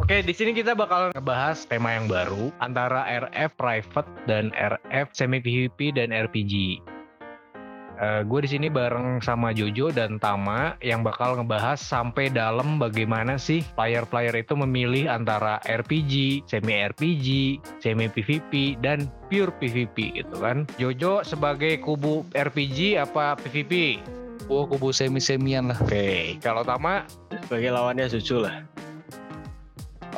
Oke, di sini kita bakal ngebahas tema yang baru antara RF private dan RF semi PvP dan RPG. Uh, gue di sini bareng sama Jojo dan Tama yang bakal ngebahas sampai dalam bagaimana sih player-player itu memilih antara RPG, semi RPG, semi PvP dan pure PvP gitu kan. Jojo sebagai kubu RPG apa PvP? Oh, kubu semi-semian lah. Oke, okay. kalau Tama sebagai lawannya Jojo lah.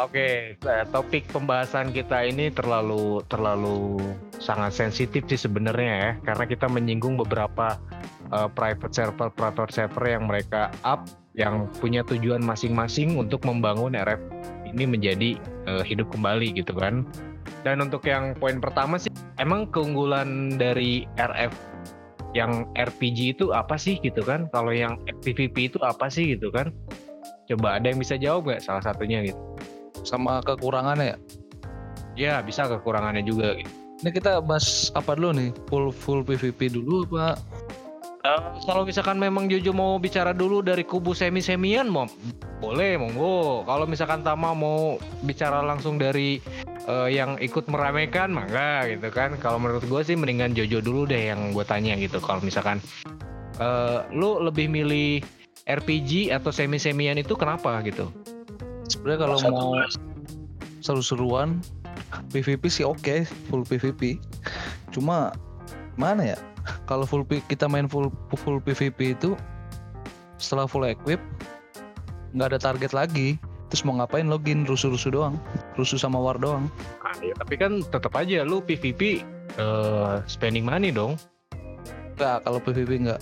Oke, okay, topik pembahasan kita ini terlalu terlalu sangat sensitif sih sebenarnya ya, karena kita menyinggung beberapa uh, private server, private server yang mereka up, yang punya tujuan masing-masing untuk membangun RF ini menjadi uh, hidup kembali gitu kan. Dan untuk yang poin pertama sih, emang keunggulan dari RF yang RPG itu apa sih gitu kan? Kalau yang PVP itu apa sih gitu kan? Coba ada yang bisa jawab nggak salah satunya gitu? Sama kekurangannya ya? Ya bisa kekurangannya juga. Gitu. Ini kita bahas apa dulu nih? Full full PVP dulu apa? Uh, kalau misalkan memang Jojo mau bicara dulu dari kubu semi-semian mau boleh monggo. Kalau misalkan Tama mau bicara langsung dari uh, yang ikut meramaikan mangga gitu kan. Kalau menurut gue sih mendingan Jojo dulu deh yang gue tanya gitu. Kalau misalkan uh, lu lebih milih RPG atau semi-semian itu kenapa gitu? Sebenarnya kalau mau seru-seruan PVP sih oke okay, full PVP cuma mana ya? Kalau full kita main full full PVP itu setelah full equip nggak ada target lagi. Terus mau ngapain login? Rusuh-rusuh doang. Rusuh sama war doang. Ah, ya, tapi kan tetap aja lu PVP uh, eh, spending money dong. Enggak, kalau PVP enggak.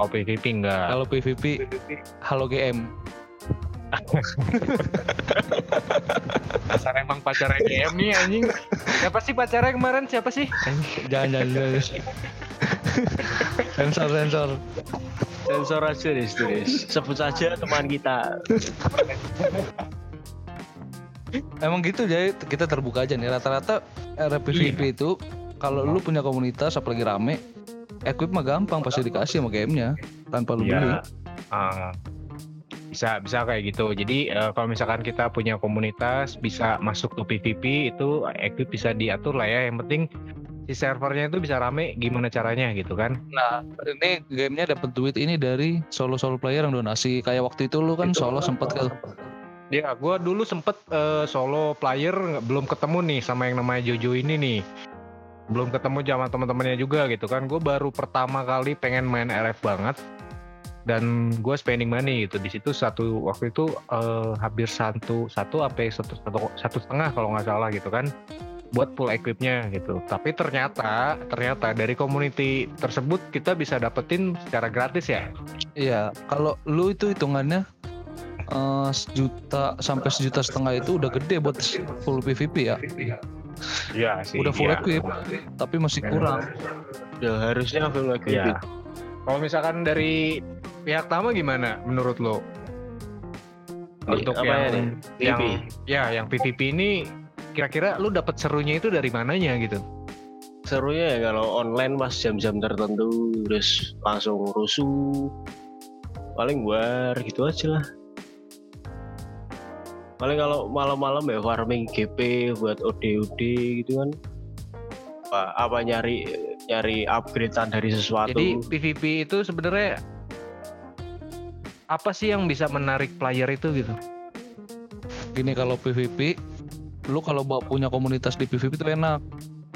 Oh PVP enggak. Kalau PVP, PVP halo GM. Dasar emang pacar GM nih anjing. Siapa sih pacarnya kemarin? Siapa sih? Jangan jangan. sensor sensor. Sensor aja nih, Sebut saja teman kita. Emang gitu jadi kita terbuka aja nih rata-rata RPVP iya. itu kalau lu punya komunitas apalagi rame equip mah gampang pasti dikasih sama gamenya tanpa lu iya. beli. Uh, bisa bisa kayak gitu jadi uh, kalau misalkan kita punya komunitas bisa masuk ke PVP itu equip bisa diatur lah ya yang penting si servernya itu bisa rame gimana caranya gitu kan nah ini gamenya dapat duit ini dari solo solo player yang donasi kayak waktu itu lu kan itu. solo sempet ke Ya, gue dulu sempet uh, solo player belum ketemu nih sama yang namanya Jojo ini nih. Belum ketemu sama teman-temannya juga gitu kan. Gue baru pertama kali pengen main RF banget dan gue spending money gitu di situ satu waktu itu uh, hampir satu satu apa ya, satu satu satu setengah kalau nggak salah gitu kan buat full equipnya gitu tapi ternyata ternyata dari community tersebut kita bisa dapetin secara gratis ya iya kalau lu itu hitungannya uh, sejuta sampai sejuta setengah itu udah gede buat full PVP ya Iya sih. Udah full ya. equip, tapi masih kurang. Ya harusnya full equip. Ya. Kalau misalkan dari pihak Tama gimana menurut lo? Untuk Apa yang ya, yang ya yang PVP ini kira-kira lu dapat serunya itu dari mananya gitu? Serunya ya kalau online mas jam-jam tertentu terus langsung rusuh. Paling war gitu aja lah. Paling kalau malam-malam ya farming GP buat OD-OD gitu kan. Apa, apa nyari nyari upgradean dari sesuatu. Jadi PVP itu sebenarnya apa sih yang bisa menarik player itu gitu? Gini kalau PVP, lu kalau punya komunitas di PVP itu enak.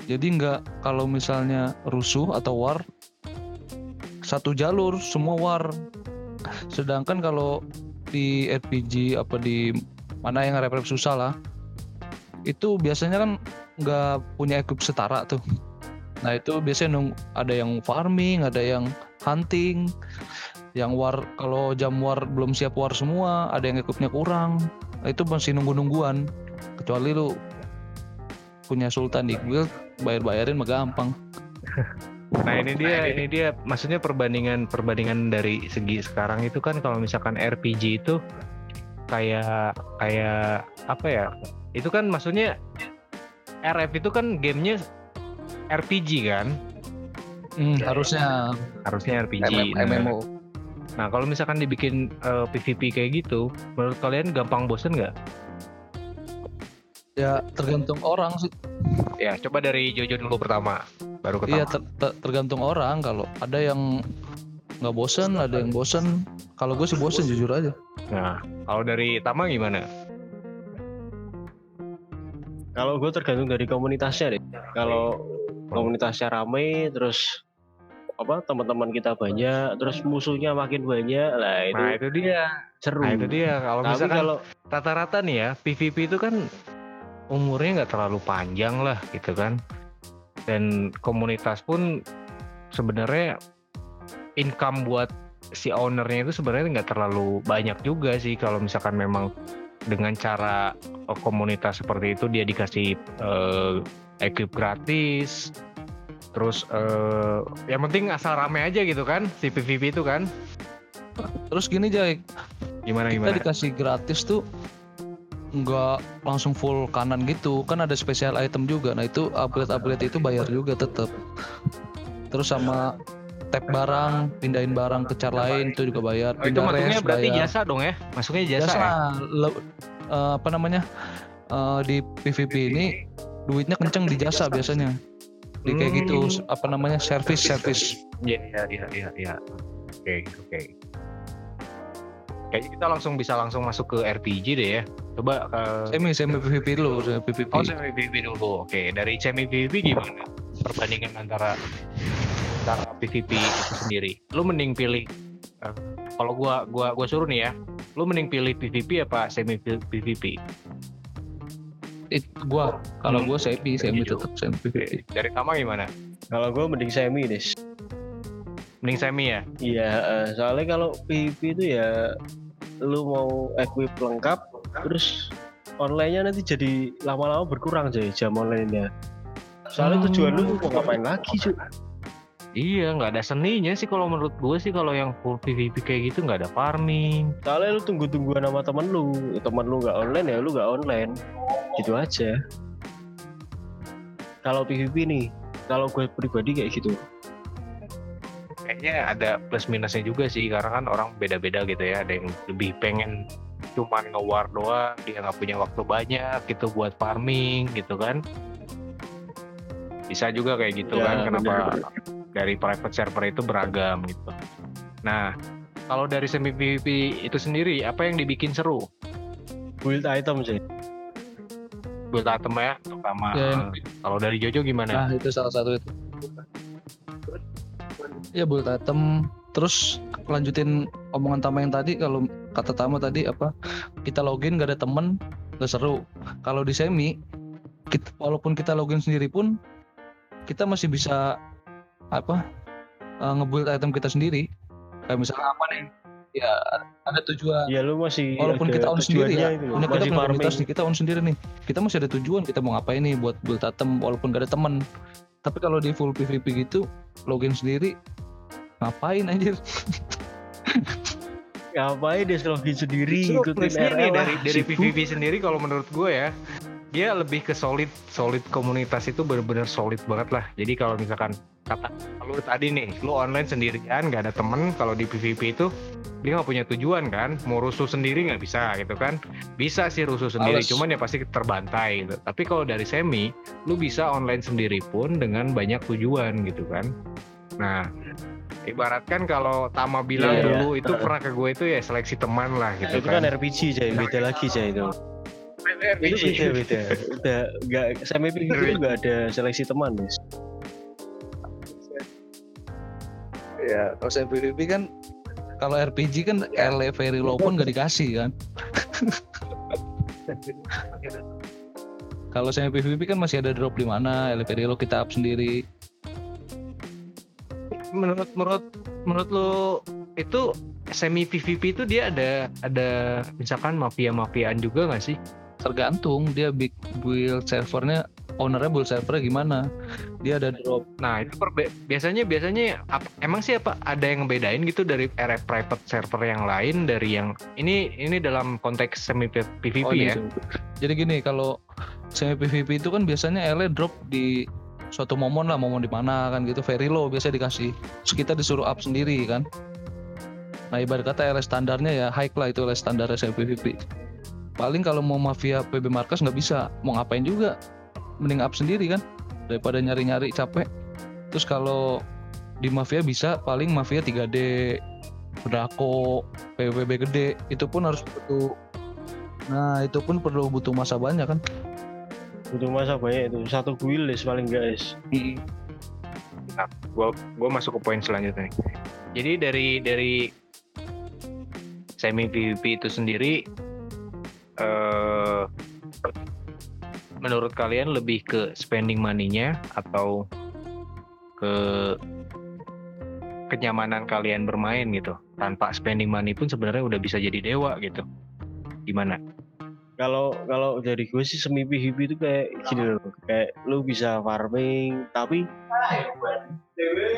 Jadi nggak kalau misalnya rusuh atau war satu jalur semua war. Sedangkan kalau di RPG apa di mana yang rep susah lah, itu biasanya kan nggak punya equip setara tuh. Nah itu biasanya nung, ada yang farming, ada yang hunting, yang war kalau jam war belum siap war semua ada yang equipnya kurang. Nah, itu masih nunggu nungguan kecuali lu punya sultan di guild bayar bayarin mah gampang. Nah ini dia ini dia. Maksudnya perbandingan perbandingan dari segi sekarang itu kan kalau misalkan RPG itu kayak kayak apa ya? Itu kan maksudnya RF itu kan gamenya RPG kan? Hmm, harusnya. Harusnya RPG MMO Nah kalau misalkan dibikin eh, PVP kayak gitu, menurut kalian gampang bosen nggak? Ya tergantung orang sih. Ya coba dari Jojo dulu pertama, baru ke Iya ter- ter- tergantung orang. Kalau ada yang nggak bosen, ada yang bosen. Kalau gue sih bosen jujur aja. Nah kalau dari Tama gimana? Kalau gue tergantung dari komunitasnya deh. Kalau komunitasnya rame, terus apa teman-teman kita banyak, terus musuhnya makin banyak, lah itu Nah itu dia. seru. Nah itu dia. Kalau Tapi misalkan kalau rata-rata nih ya PVP itu kan umurnya nggak terlalu panjang lah gitu kan dan komunitas pun sebenarnya income buat si ownernya itu sebenarnya nggak terlalu banyak juga sih kalau misalkan memang dengan cara eh, komunitas seperti itu dia dikasih eh, equip gratis terus eh, yang penting asal rame aja gitu kan si PVP itu kan. Terus gini Jai, gimana kita gimana? dikasih gratis tuh nggak langsung full kanan gitu. Kan ada special item juga. Nah itu upgrade upgrade itu bayar juga tetap terus sama tap barang pindahin barang ke char lain itu juga bayar. Oh, itu masuknya res berarti bayar. jasa dong ya? Masuknya jasa, jasa. ya? le- eh, apa namanya? Eh, di PVP ini duitnya kenceng di jasa biasanya di kayak gitu Hmm. apa namanya service service Iya iya iya iya iya. Oke oke. Kayaknya kita langsung bisa langsung masuk ke RPG deh ya. Coba ke semi semi PVP dulu semi PVP Oh semi PvP dulu. Oke dari semi PvP gimana? Perbandingan antara antara PvP itu sendiri. Lu mending pilih eh, kalau gua gua gua suruh nih ya. Lu mending pilih PvP apa semi PvP? It- gua kalau Hmm. gua semi semi Gitu. tetap semi. Dari Tama gimana? kalau gue mending semi deh. Mending semi ya? Iya, eh, soalnya kalau PvP itu ya lu mau equip lengkap, terus online-nya nanti jadi lama-lama berkurang jadi jam online-nya. Soalnya Hmm. tujuan lu mau ngapain lagi cuy? Iya, nggak ada seninya sih kalau menurut gue sih kalau yang full PvP kayak gitu nggak ada farming. Soalnya lu tunggu-tungguan sama temen lu, temen lu nggak online ya lu nggak online, gitu aja. Kalau PvP nih, kalau gue pribadi kayak gitu. kayaknya ada plus minusnya juga sih karena kan orang beda-beda gitu ya ada yang lebih pengen cuman nge-war doang dia nggak punya waktu banyak gitu buat farming gitu kan bisa juga kayak gitu Ya, kan kenapa bener. Dari private server itu beragam gitu nah kalau dari semi PvP itu sendiri apa yang dibikin seru Build item sih. build item ya terutama Ya, yang- kalau dari Jojo gimana Nah itu salah satu itu. Ya build item. Terus lanjutin omongan Tama yang tadi kalau kata Tama tadi apa kita login gak ada temen gak seru. Kalau di semi kita, walaupun kita login sendiri pun kita masih bisa apa uh, ngebuild item kita sendiri. Kayak misalnya apa nih? Ya ada tujuan. Ya lu masih Walaupun kita on sendiri ya, itu kita punya komunitas nih, kita on sendiri nih. Kita masih ada tujuan, kita mau ngapain nih buat build item walaupun gak ada temen. Tapi kalau di full PvP gitu, login sendiri, ngapain anjir? Ngapain dia login sendiri ikutin RL dari dari. PVP sendiri kalau menurut gue ya dia lebih ke solid solid komunitas itu benar-benar solid banget lah jadi kalau misalkan kata lu tadi nih lu online sendirian nggak ada temen kalau di PVP itu dia nggak punya tujuan kan mau rusuh sendiri nggak bisa gitu kan bisa sih rusuh sendiri Males. cuman ya pasti terbantai gitu tapi kalau dari semi lu bisa online sendiri pun dengan banyak tujuan gitu kan nah ibaratkan kalau Tama bilang Iya, iya. dulu itu pernah ke gue itu ya seleksi teman lah gitu itu kan RPG Jay, beda lagi Jay itu. Itu beda beda. Udah nggak sampai PvP itu nggak ada seleksi teman guys. Ya, kalau saya PvP kan kalau RPG kan LE very low pun gak dikasih kan. kalau saya PvP kan masih ada drop di mana, LE very low kita up sendiri. menurut menurut menurut lo itu semi PVP itu dia ada ada misalkan mafia mafiaan juga nggak sih? Tergantung dia big build servernya ownernya build servernya gimana. Dia ada drop Nah itu perbe- biasanya biasanya ap- emang sih apa ada yang ngebedain gitu dari RF private server yang lain dari yang ini ini dalam konteks semi PVP Oh, ya? Jadi gini kalau semi PVP itu kan biasanya LE drop di suatu momen lah, momen di mana kan gitu very low biasa dikasih. Terus kita disuruh up sendiri kan. Nah ibarat kata LS standarnya ya high lah itu LS standar SM PVP. Paling kalau mau mafia PB Markas nggak bisa, mau ngapain juga, mending up sendiri kan daripada nyari-nyari capek. Terus kalau di mafia bisa paling mafia 3D, Draco, PBB gede itu pun harus butuh. Nah itu pun perlu butuh masa banyak kan. butuh masa banyak itu satu guild paling guys gua gua masuk ke poin selanjutnya. Jadi dari dari semi PvP itu sendiri eh menurut kalian lebih ke spending money-nya atau ke kenyamanan kalian bermain gitu. Tanpa spending money pun sebenarnya udah bisa jadi dewa gitu. Gimana? kalau kalau dari gue sih semi PvP itu kayak gini loh kayak lu bisa farming tapi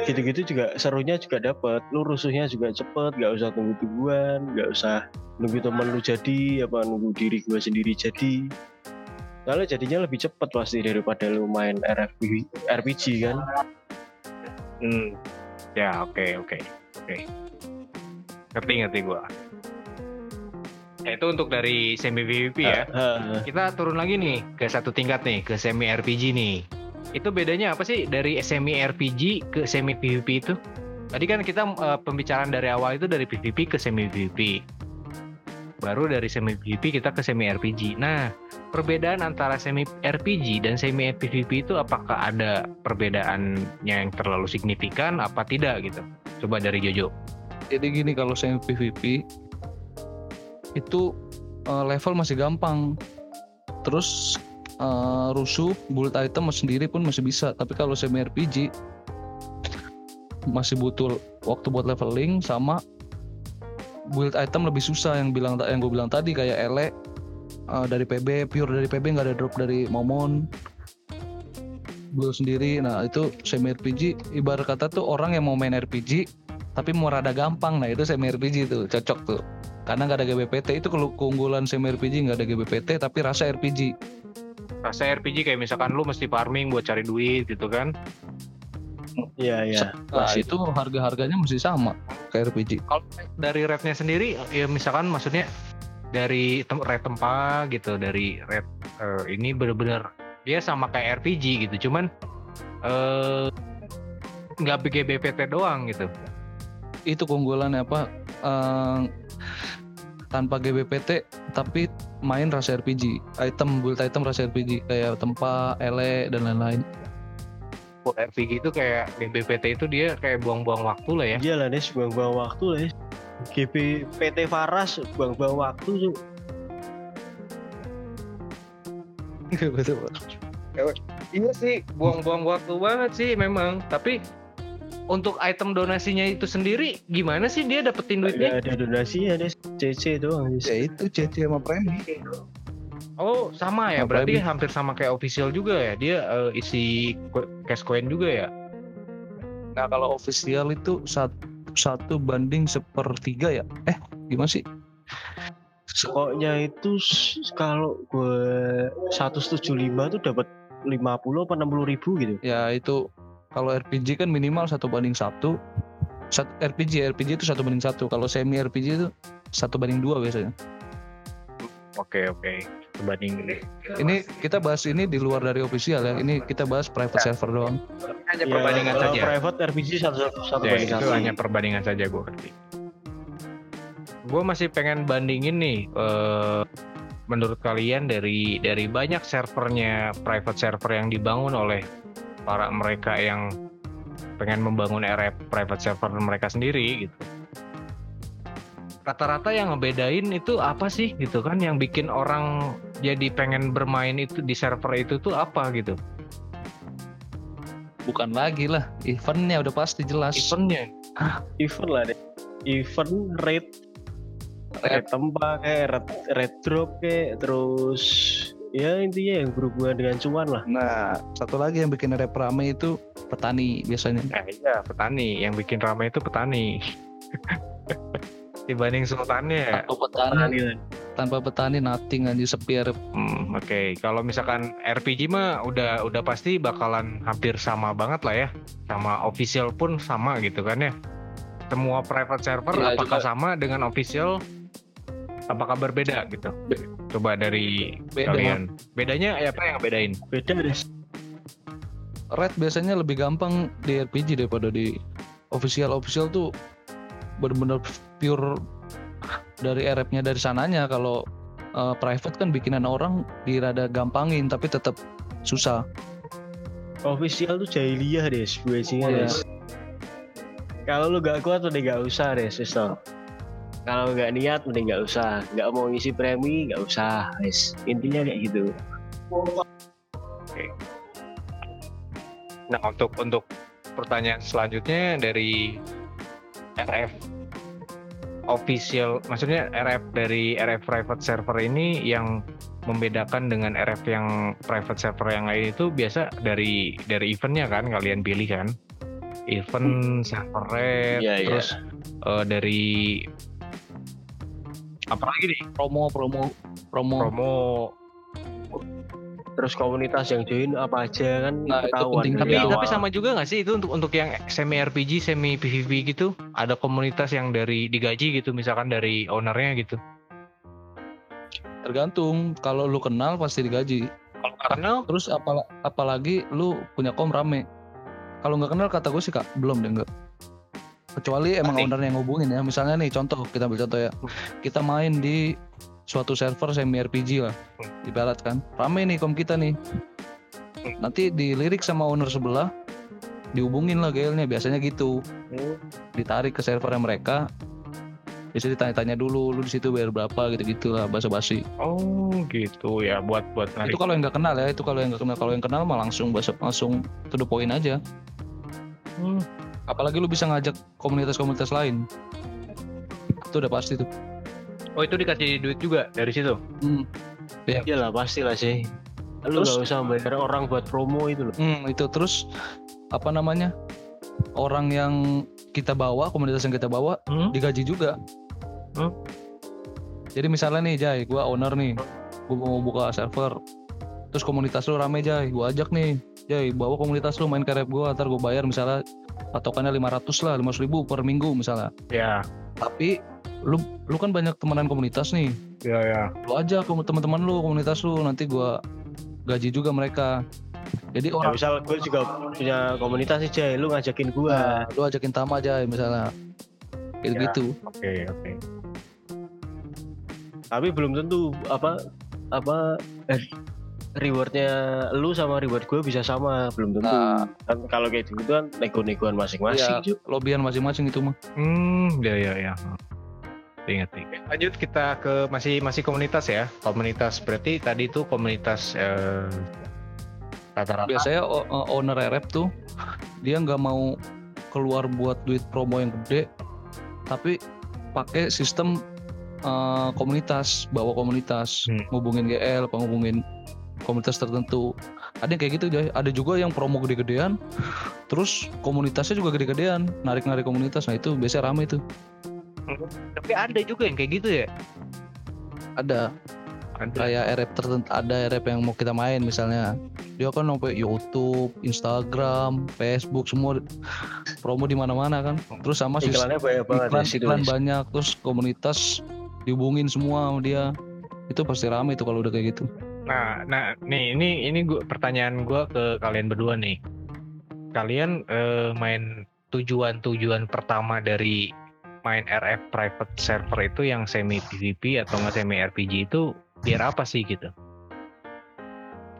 gitu-gitu juga serunya juga dapet lu rusuhnya juga cepet gak usah tunggu tungguan gak usah nunggu temen lu jadi apa nunggu diri gue sendiri jadi kalau jadinya lebih cepet pasti daripada lu main RFP, RPG kan Hmm. Ya, oke, oke. Oke. Ngerti ngerti gua. Ya, itu untuk dari semi PvP ya. Ah, Kita turun lagi nih ke satu tingkat nih, ke semi RPG nih. Itu bedanya apa sih dari semi RPG ke semi PvP itu? Tadi kan kita eh, pembicaraan dari awal itu dari PvP ke semi PvP. Baru dari semi PvP kita ke semi RPG. Nah, perbedaan antara semi RPG dan semi PvP itu apakah ada perbedaannya yang terlalu signifikan apa tidak gitu? Coba dari Jojo. Jadi gini kalau saya PVP itu eh, level masih gampang. Terus eh, rusuh build item sendiri pun masih bisa. Tapi kalau semi RPG masih butuh waktu buat leveling sama build item lebih susah yang bilang yang gue bilang tadi kayak ele eh, dari PB pure dari PB nggak ada drop dari momon. Build sendiri nah itu semi RPG ibarat kata tuh orang yang mau main RPG tapi mau rada gampang nah itu semi RPG tuh cocok tuh. Karena nggak ada GBPT itu keunggulan semi RPG nggak ada GBPT tapi rasa RPG Rasa RPG kayak misalkan lu mesti farming buat cari duit gitu kan. Iya iya. Nah itu harga harganya masih sama kayak RPG Kalau dari rate-nya sendiri ya misalkan maksudnya dari tem rate tempa gitu, dari rate eh, ini bener-bener dia sama kayak RPG gitu, cuman eh nggak BPT doang gitu. itu keunggulannya apa? Eh, tanpa GBPT tapi main rasa RPG item build item rasa RPG kayak tempa ele dan lain-lain Buat RPG itu kayak BPT itu dia kayak buang-buang waktu lah ya. iya lah Des buang-buang waktu lah Des. GB PT Faras buang-buang waktu tuh Iya sih, buang-buang waktu banget sih memang. Tapi untuk item donasinya itu sendiri gimana sih dia dapetin duitnya? ada donasi ya Des CC doang ya itu CC sama premi Oh sama ya, berarti premi. hampir sama kayak official juga ya. Dia eh, isi cash coin juga ya. Nah kalau official itu satu, satu banding sepertiga ya? Eh gimana sih? Pokoknya itu kalau gue 175 tuh dapat 50 apa 60 ribu gitu Ya itu kalau RPG kan minimal satu banding satu. Sat, RPG RPG itu satu banding satu. Kalau semi RPG itu satu banding dua biasanya. Oke oke. Sebanding ini. Ini kita bahas ini di luar dari official ya. Ini kita bahas private server doang. Hanya Ya, perbandingan saja. private RPG satu satu Ya, banding itu satu hanya perbandingan saja gue ngerti. Gue masih pengen bandingin nih. eh, menurut kalian dari dari banyak servernya private server yang dibangun oleh para mereka yang pengen membangun RF private server mereka sendiri gitu. Rata-rata yang ngebedain itu apa sih gitu kan yang bikin orang jadi pengen bermain itu di server itu tuh apa gitu. Bukan lagi lah. Eventnya udah pasti jelas. Eventnya event lah deh event rate rate tempat kayak rate, rate drop kayak terus ya intinya yang berhubungan dengan cuan lah Nah, satu lagi yang bikin rep rame itu petani biasanya. Nah, iya petani yang bikin ramai itu petani dibanding sultannya ya. Tanpa petani, kan. tanpa petani nothing aja sepi. Hmm, Oke, kalau misalkan RPG mah udah udah pasti bakalan hampir sama banget lah ya, sama official pun sama gitu kan ya. semua private server Iya, apakah juga. sama dengan official apakah berbeda gitu coba dari Beda. kalian bedanya ya apa yang bedain beda deh Red biasanya lebih gampang di RPG daripada di official official tuh bener-bener pure dari RF-nya dari sananya. Kalau eh, private kan bikinan orang dirada gampangin tapi tetap susah. Official tuh jahiliyah deh gue sih. Des. kalau lu gak kuat mending gak usah deh sistem kalau nggak niat mending nggak usah. Nggak mau ngisi premi nggak usah guys intinya kayak gitu. Nah untuk untuk pertanyaan selanjutnya dari RF official maksudnya RF dari RF private server ini yang membedakan dengan RF yang private server yang lain itu biasa dari dari eventnya kan kalian pilih kan. Event server rate Iya, terus eh, dari apa lagi nih? Promo promo promo. Promo terus komunitas yang join apa aja kan Nah, itu ketahuan penting. tapi awal. tapi sama juga nggak sih itu untuk untuk yang semi RPG semi PVP gitu? Ada komunitas yang dari digaji gitu misalkan dari ownernya gitu? Tergantung. Kalau lu kenal pasti digaji. Kalau nggak kenal? Terus apala- apalagi lu punya kom rame. Kalau nggak kenal kata gue sih kak belum deh enggak kecuali emang Pasti. owner yang ngubungin ya. Misalnya nih contoh kita ambil contoh ya. Kita main di suatu server semi RPG lah. Ibarat kan. Rame nih kom kita nih. Nanti dilirik sama owner sebelah dihubungin lah GL-nya biasanya gitu. Ditarik ke servernya mereka. Bisa ditanya-tanya dulu lu di situ bayar berapa? gitu-gitu lah basa-basi. Oh gitu ya. Buat buat narik. Itu kalau yang nggak kenal ya itu kalau yang nggak kenal. Kalau yang kenal mah langsung basa langsung to the point aja. Hmm. apalagi lu bisa ngajak komunitas-komunitas lain. Itu udah pasti tuh oh itu dikasih duit juga dari situ? Hmm. Iyalah pasti lah sih. Lu Terus- nggak usah bayar orang buat promo itu loh. Hmm, itu. Terus apa namanya? Orang yang kita bawa komunitas yang kita bawa Hmm? digaji juga. Hmm. jadi misalnya nih Jai gua owner nih. Gua mau buka server. Terus komunitas lu rame Jai. Gua ajak nih. Jai bawa komunitas lu main ke rep gua ntar gua bayar misalnya patokannya 500 lah 500 ribu per minggu misalnya. Ya tapi lu lu kan banyak temenan komunitas nih. Ya ya lu aja ke teman-teman lu komunitas lu nanti gua gaji juga mereka. Jadi ya, orang misal gue juga punya komunitas sih Jay. Lu ngajakin gua. Nah, lu ajakin Tama aja misalnya. Gitu gitu oke oke. Tapi belum tentu apa apa eh, rewardnya lu sama reward gue bisa sama belum tentu. Nah. kan kalau kayak gitu kan nego-negoan masing-masing Iya. Ju. lobian masing-masing itu mah. Hmm ya ya ya ingat ingat. Lanjut kita ke masih masih komunitas ya. Komunitas berarti tadi itu komunitas eh, rata-rata. Biasanya o- o- owner RF tuh dia nggak mau keluar buat duit promo yang gede tapi pakai sistem eh, komunitas bawa komunitas. Hmm. ngubungin GL apa ngubungin komunitas tertentu. Ada yang kayak gitu ada juga yang promo gede-gedean terus komunitasnya juga gede-gedean narik-narik komunitas. Nah itu biasanya rame tuh tapi ada juga yang kayak gitu ya? Ada. Ada. Kayak RF tertentu ada RF yang mau kita main misalnya. Dia kan sampai YouTube, Instagram, Facebook semua promo di mana-mana kan. Terus sama sistem iklannya banyak banget iklan, ya situ iklan banyak terus komunitas dihubungin semua sama dia. Itu pasti rame itu kalau udah kayak gitu. Nah, nah, nih ini ini gua pertanyaan gua ke kalian berdua nih. Kalian eh, main tujuan-tujuan pertama dari main RF private server itu yang semi PvP atau nggak semi RPG itu biar apa sih gitu?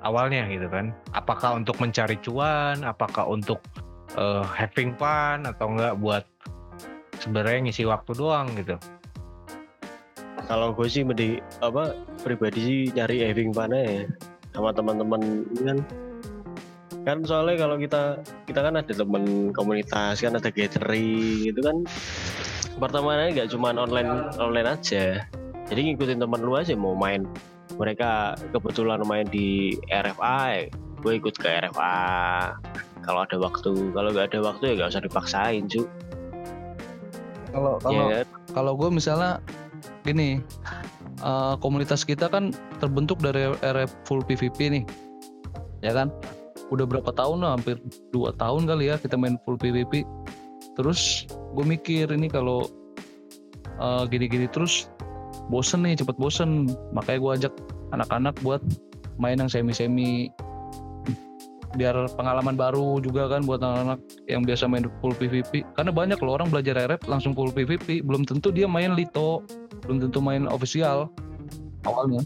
Awalnya gitu kan? Apakah untuk mencari cuan? Apakah untuk eh, having fun atau enggak buat sebenarnya ngisi waktu doang gitu? kalau gue sih mending apa pribadi sih nyari having fun ya sama teman-teman kan kan soalnya kalau kita kita kan ada teman komunitas kan ada gathering itu kan pertemanannya nggak cuma online online aja. Jadi ngikutin teman lu aja mau main mereka kebetulan main di RFA gue ikut ke RFA kalau ada waktu kalau nggak ada waktu ya nggak usah dipaksain cu kalau ya kan? kalau gue misalnya gini eh, komunitas kita kan terbentuk dari RF full PVP nih ya kan? Udah berapa tahun lah hampir dua tahun kali ya kita main full PVP terus gue mikir ini kalau eh, gini-gini terus bosen nih cepet bosen. Makanya gue ajak anak-anak buat main yang semi-semi. Biar pengalaman baru juga kan buat anak-anak yang biasa main full PVP karena banyak loh orang belajar RF langsung full PVP belum tentu dia main Lito belum tentu main official awalnya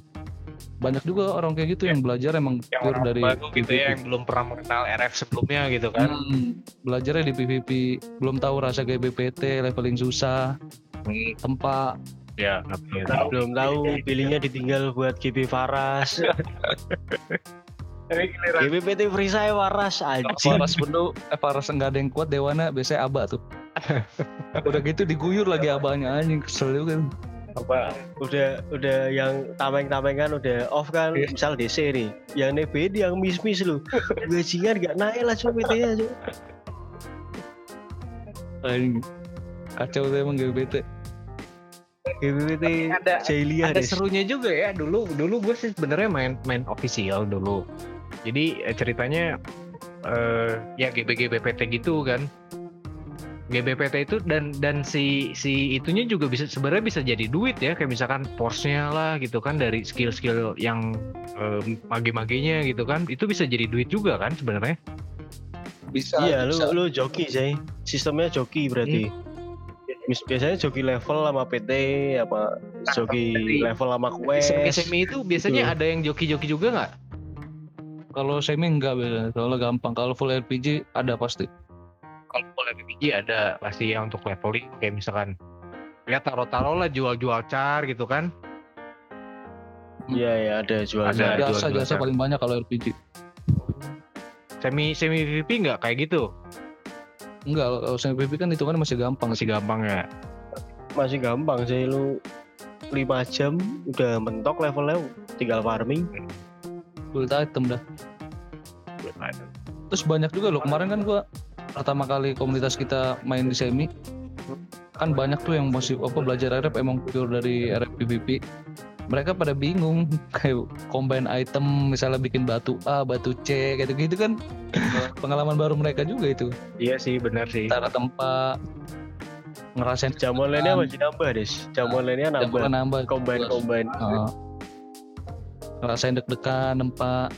banyak juga orang kayak gitu yang belajar emang yang pure orang dari baru gitu ya PVP. yang belum pernah mengenal RF sebelumnya gitu kan. Hmm, belajarnya di PVP belum tahu rasa GBPT leveling susah Hmm, tempat ya nggak tahu. belum tahu pilihnya ditinggal buat GB Faras. GBPT free saya Waras anjing. Faras penuh eh Faras nggak ada yang kuat Dewana biasanya Aba tuh. Udah gitu diguyur lagi abahnya anjing kesel juga apa udah udah yang tameng-tamengan udah off kan Iya. misal DC nih. Yang NBD yang miss-miss lu bajingan gak naik lah cuma PT anjing. Kacau tuh emang GBPT GBPT Ada- Jailia ada des serunya juga ya. Dulu dulu gue sih sebenarnya main main official dulu. Jadi eh, ceritanya eh ya GBGBPT gitu kan GBPT itu dan dan si si itunya juga bisa sebenarnya bisa jadi duit ya. Kayak misalkan Porsche-nya lah gitu kan dari skill-skill yang eh, mage-magenya gitu kan itu bisa jadi duit juga kan sebenarnya. Bisa iya lu bisa. lu joki sih. Sistemnya joki berarti. Mis- biasanya joki level sama PT apa joki tapi- level sama quest. Semi itu biasanya Betul. ada yang joki-joki juga nggak? Kalau semi enggak soalnya gampang. Kalau full RPG ada pasti kalau full RPG ada pasti ya untuk leveling kayak misalkan ya taruh-taruh lah jual-jual car gitu kan. Iya ya ada jual Ada, jual. jasa jual-jual jasa paling banyak kalau RPG semi semi PvP nggak kayak gitu? Enggak kalau semi PVP kan itu kan masih gampang. Masih gampang ya? Masih gampang sih lu 5 jam udah mentok levelnya tinggal farming. Build item dah. Terus banyak juga loh kemarin kan gua pertama kali komunitas kita main di semi kan banyak tuh yang masih apa belajar RF emang pure dari RF PVP mereka pada bingung kayak combine item misalnya bikin batu A batu C gitu gitu kan pengalaman baru mereka juga itu. Iya sih benar sih. Cara tempat ngerasain jam online-nya masih nambah des. Jam online-nya jam nambah. nambah combine combine. Heeh. ngerasain deg-degan nempak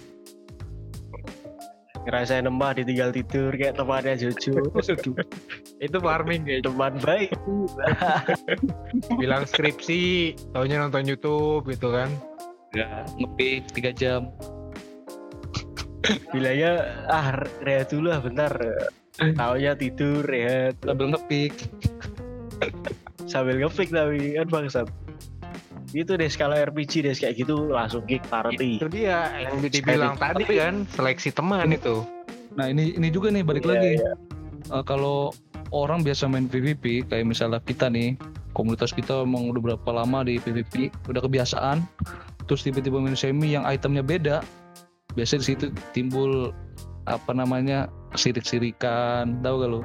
ngerasain nembah ditinggal tidur kayak temannya Jojo. Itu farming kayak teman baik. Bilang skripsi taunya nonton YouTube gitu kan. Ngepick tiga jam. Bilangnya ah rehat dulu lah bentar. Taunya tidur rehat. Sambil ngepick. Sambil ngepick tapi kan bangsat itu deh skala RPG deh kayak gitu langsung kick party. Itu dia yang dibilang tadi kan seleksi teman itu. Nah ini ini juga nih balik Iya, lagi. Eh, kalau orang biasa main PVP kayak misalnya kita nih komunitas kita emang udah berapa lama di PVP udah kebiasaan terus tiba-tiba main semi yang itemnya beda biasanya di situ timbul apa namanya sirik-sirikan tahu gak lo?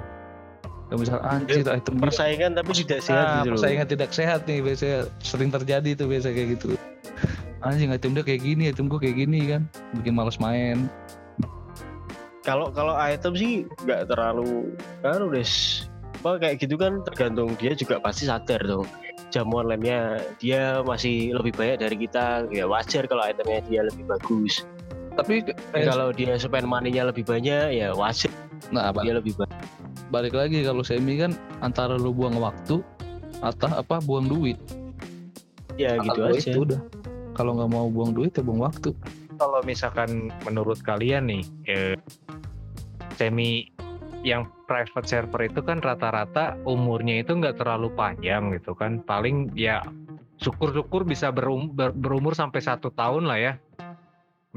Kayak misal anjir item dia. Persaingan tapi tidak sehat Nah, gitu loh. persaingan tidak sehat nih biasanya sering terjadi tuh biasa kayak gitu. Anjing item dia kayak gini item gua kayak gini kan? Bikin males main. Kalau kalau item sih nggak terlalu kan udah s- apa kayak gitu kan tergantung dia juga pasti sadar dong. Jam online-nya dia masih lebih banyak dari kita. Ya wajar kalau itemnya dia lebih bagus. Tapi kalau dia spend money-nya lebih banyak ya wajar. Nah ba- dia lebih banyak balik lagi kalau semi kan antara lu buang waktu atau apa buang duit. Ya gitu aja. itu udah. Kalau nggak mau buang duit ya buang waktu. Kalau misalkan menurut kalian nih eh, semi yang private server itu kan rata-rata umurnya itu nggak terlalu panjang gitu kan. Paling ya syukur-syukur bisa berum- ber- berumur sampai satu tahun lah ya.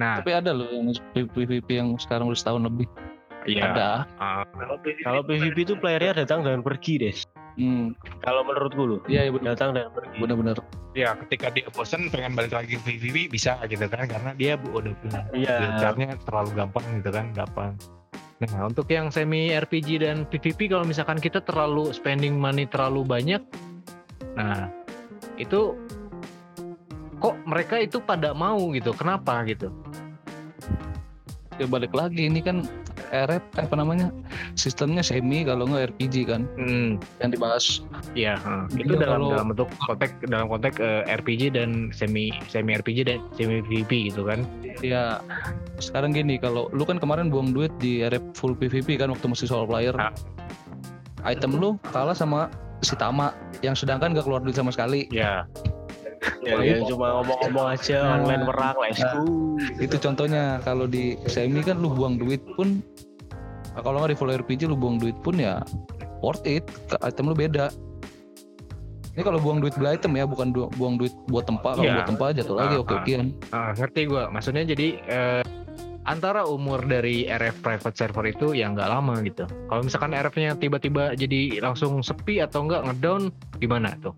Nah. Tapi ada loh yang PVP yang sekarang udah setahun lebih iya. Ada. Ah, kalau PvP itu playernya datang dan pergi deh hmm, kalau menurutku loh. Iya benar. Datang dan pergi. Benar-benar. Ya ketika dia bosen pengen balik lagi ke PvP bisa gitu kan karena dia bu- udah punya Iya. belajarnya terlalu gampang gitu kan gampang. Nah untuk yang semi RPG dan PvP kalau misalkan kita terlalu spending money terlalu banyak nah itu kok mereka itu pada mau gitu? Kenapa gitu? Ya balik lagi ini kan RF apa namanya sistemnya semi kalau nggak RPG kan Hmm, yang dibahas. heeh. Iya, Itu dalam kalau- dalam bentuk konteks dalam konteks eh, RPG dan semi semi RPG dan semi PvP gitu kan. Ya sekarang gini kalau lu kan kemarin buang duit di RF full PVP kan waktu masih solo player. Ah. Item lu kalah sama si Tama yang sedangkan gak keluar duit sama sekali. Ya. Ya, ya cuma ngomong-ngomong aja Nah. online perang let's Nah. go. Itu contohnya kalau di semi kan lu buang duit pun ah, kalau nggak di full RPG lu buang duit pun ya worth it. Item lu beda. Ini kalau buang duit beli item ya, bukan du- buang duit buat tempat. Kalau Iya. buat tempat jatuh lagi Ah, oke ah. okean. Ah, ngerti gua. Maksudnya jadi eh, antara umur dari RF private server itu yang nggak lama gitu. Kalau misalkan RF-nya tiba-tiba jadi langsung sepi atau enggak ngedown gimana tuh?